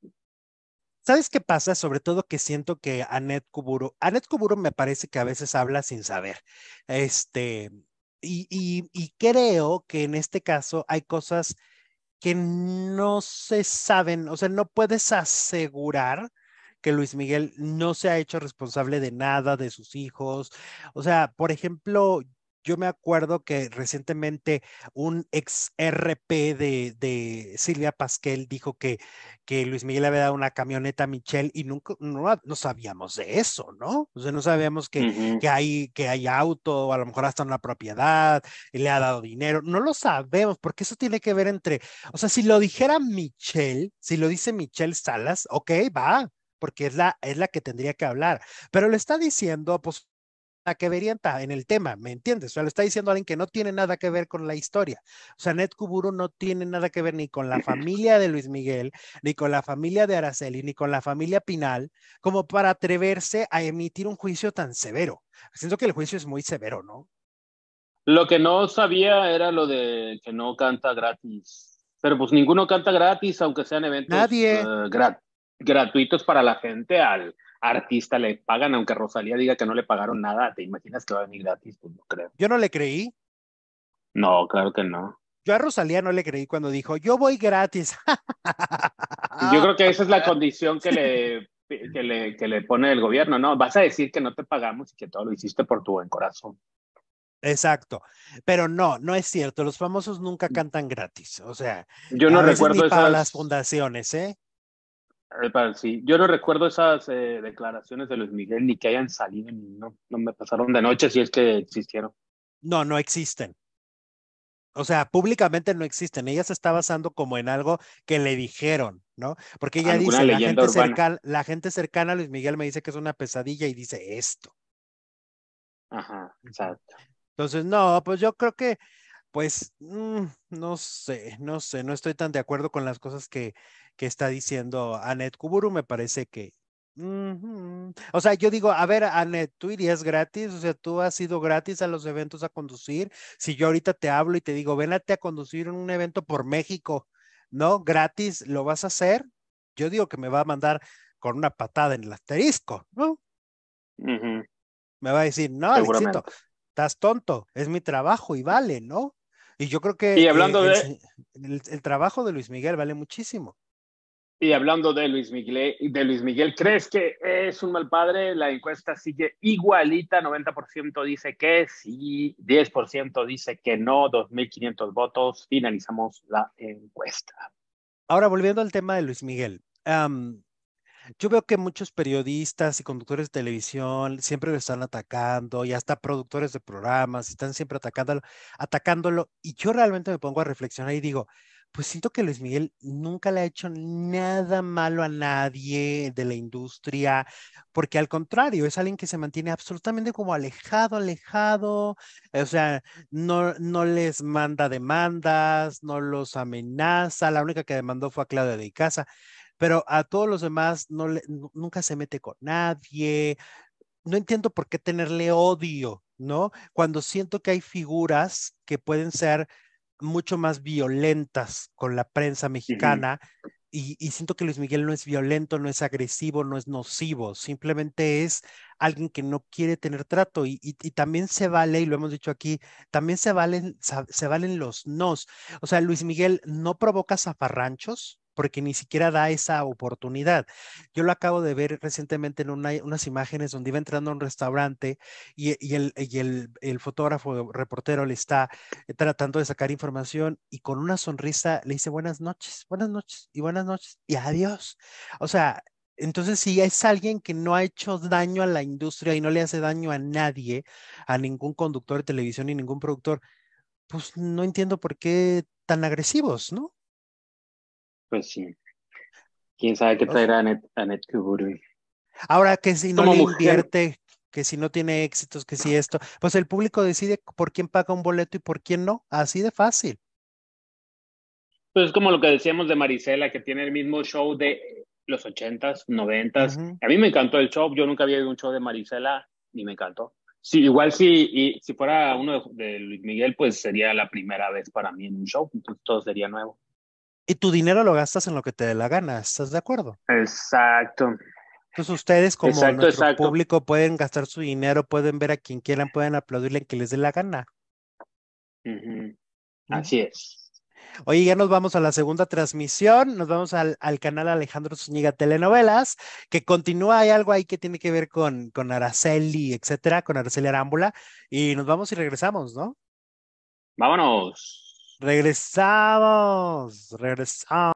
¿Sabes qué pasa? Sobre todo que siento que Anet Kuburu, Anet Kuburu me parece que a veces habla sin saber. Este, y, y, y creo que en este caso hay cosas que no se saben, o sea, no puedes asegurar que Luis Miguel no se ha hecho responsable de nada de sus hijos. O sea, por ejemplo, yo me acuerdo que recientemente un ex RP de, de Silvia Pasquel dijo que, que Luis Miguel había dado una camioneta a Michelle y nunca, no, no sabíamos de eso, ¿no? O sea, no sabíamos que, uh -huh. que, hay, que hay auto, a lo mejor hasta una propiedad, y le ha dado dinero, no lo sabemos, porque eso tiene que ver entre, o sea, si lo dijera Michelle, si lo dice Michelle Salas, ok, va, porque es la, es la que tendría que hablar, pero lo está diciendo, pues que vería en el tema, ¿me entiendes? O sea, lo está diciendo alguien que no tiene nada que ver con la historia. O sea, Ned Kuburu no tiene nada que ver ni con la familia de Luis Miguel, ni con la familia de Araceli, ni con la familia Pinal, como para atreverse a emitir un juicio tan severo. Siento que el juicio es muy severo, ¿no? Lo que no sabía era lo de que no canta gratis. Pero pues ninguno canta gratis, aunque sean eventos Nadie. Uh, grat gratuitos para la gente al artista le pagan, aunque Rosalía diga que no le pagaron nada, ¿te imaginas que va a venir gratis? Pues no creo. Yo no le creí. No, claro que no. Yo a Rosalía no le creí cuando dijo, yo voy gratis. yo creo que esa es la condición que le, que, le, que le pone el gobierno, ¿no? Vas a decir que no te pagamos y que todo lo hiciste por tu buen corazón. Exacto, pero no, no es cierto. Los famosos nunca cantan gratis. O sea, yo no recuerdo esas... para las fundaciones, ¿eh? Sí, yo no recuerdo esas eh, declaraciones de Luis Miguel ni que hayan salido, no, no me pasaron de noche si es que existieron. No, no existen. O sea, públicamente no existen. Ella se está basando como en algo que le dijeron, ¿no? Porque ella dice, la gente, cercana, la gente cercana a Luis Miguel me dice que es una pesadilla y dice esto. Ajá, exacto. Entonces, no, pues yo creo que, pues, mm, no sé, no sé, no estoy tan de acuerdo con las cosas que, que está diciendo Anet Kuburu. Me parece que o sea, yo digo, a ver, Anet, tú irías gratis, o sea, tú has ido gratis a los eventos a conducir. Si yo ahorita te hablo y te digo, vénate a conducir en un evento por México, ¿no? Gratis, ¿lo vas a hacer? Yo digo que me va a mandar con una patada en el asterisco, ¿no? Me va a decir, no, Alexito, estás tonto, es mi trabajo y vale, ¿no? Y yo creo que y hablando de... el trabajo de Luis Miguel vale muchísimo. Y hablando de Luis Miguel, de Luis Miguel, ¿crees que es un mal padre? La encuesta sigue igualita, 90% dice que sí, 10% dice que no, 2.500 votos. Finalizamos la encuesta. Ahora, volviendo al tema de Luis Miguel, yo veo que muchos periodistas y conductores de televisión siempre lo están atacando y hasta productores de programas están siempre atacándolo, atacándolo y yo realmente me pongo a reflexionar y digo, pues siento que Luis Miguel nunca le ha hecho nada malo a nadie de la industria, porque al contrario, es alguien que se mantiene absolutamente como alejado, alejado, o sea, no, no les manda demandas, no los amenaza, la única que demandó fue a Claudia de Casa, pero a todos los demás no nunca se mete con nadie. No entiendo por qué tenerle odio, ¿no? Cuando siento que hay figuras que pueden ser mucho más violentas con la prensa mexicana. y, siento que Luis Miguel no es violento, no es agresivo, no es nocivo, simplemente es alguien que no quiere tener trato y, también se vale, y lo hemos dicho aquí, también se valen, se valen los nos. O sea, Luis Miguel no provoca zafarranchos, porque ni siquiera da esa oportunidad. Yo lo acabo de ver recientemente en unas imágenes donde iba entrando a un restaurante y, el, y el, el, fotógrafo, reportero le está eh, tratando de sacar información y con una sonrisa le dice buenas noches, buenas noches y buenas noches y adiós. O sea, entonces, si es alguien que no ha hecho daño a la industria y no le hace daño a nadie, a ningún conductor de televisión ni ningún productor, pues no entiendo por qué tan agresivos, ¿no? Pues sí. ¿Quién sabe qué traerá Anet, Anet Ahora que si no le invierte, que si no tiene éxitos, que si esto, pues el público decide por quién paga un boleto y por quién no, así de fácil. Pues es como lo que decíamos de Marisela, que tiene el mismo show de los ochentas, noventas. A mí me encantó el show, yo nunca había ido un show de Marisela y me encantó. Sí, igual si, y, si fuera uno de, de Luis Miguel, pues sería la primera vez para mí en un show, entonces todo sería nuevo. Y tu dinero lo gastas en lo que te dé la gana, ¿estás de acuerdo? Exacto. Entonces ustedes como nuestro público pueden gastar su dinero, pueden ver a quien quieran, pueden aplaudirle que les dé la gana. Así es. Oye, ya nos vamos a la segunda transmisión, nos vamos al, canal Alejandro Zúñiga Telenovelas, que continúa, hay algo ahí que tiene que ver con, con Araceli, etcétera, con Araceli Arámbula, y nos vamos y regresamos, ¿no? Vámonos. Regresamos, regresamos.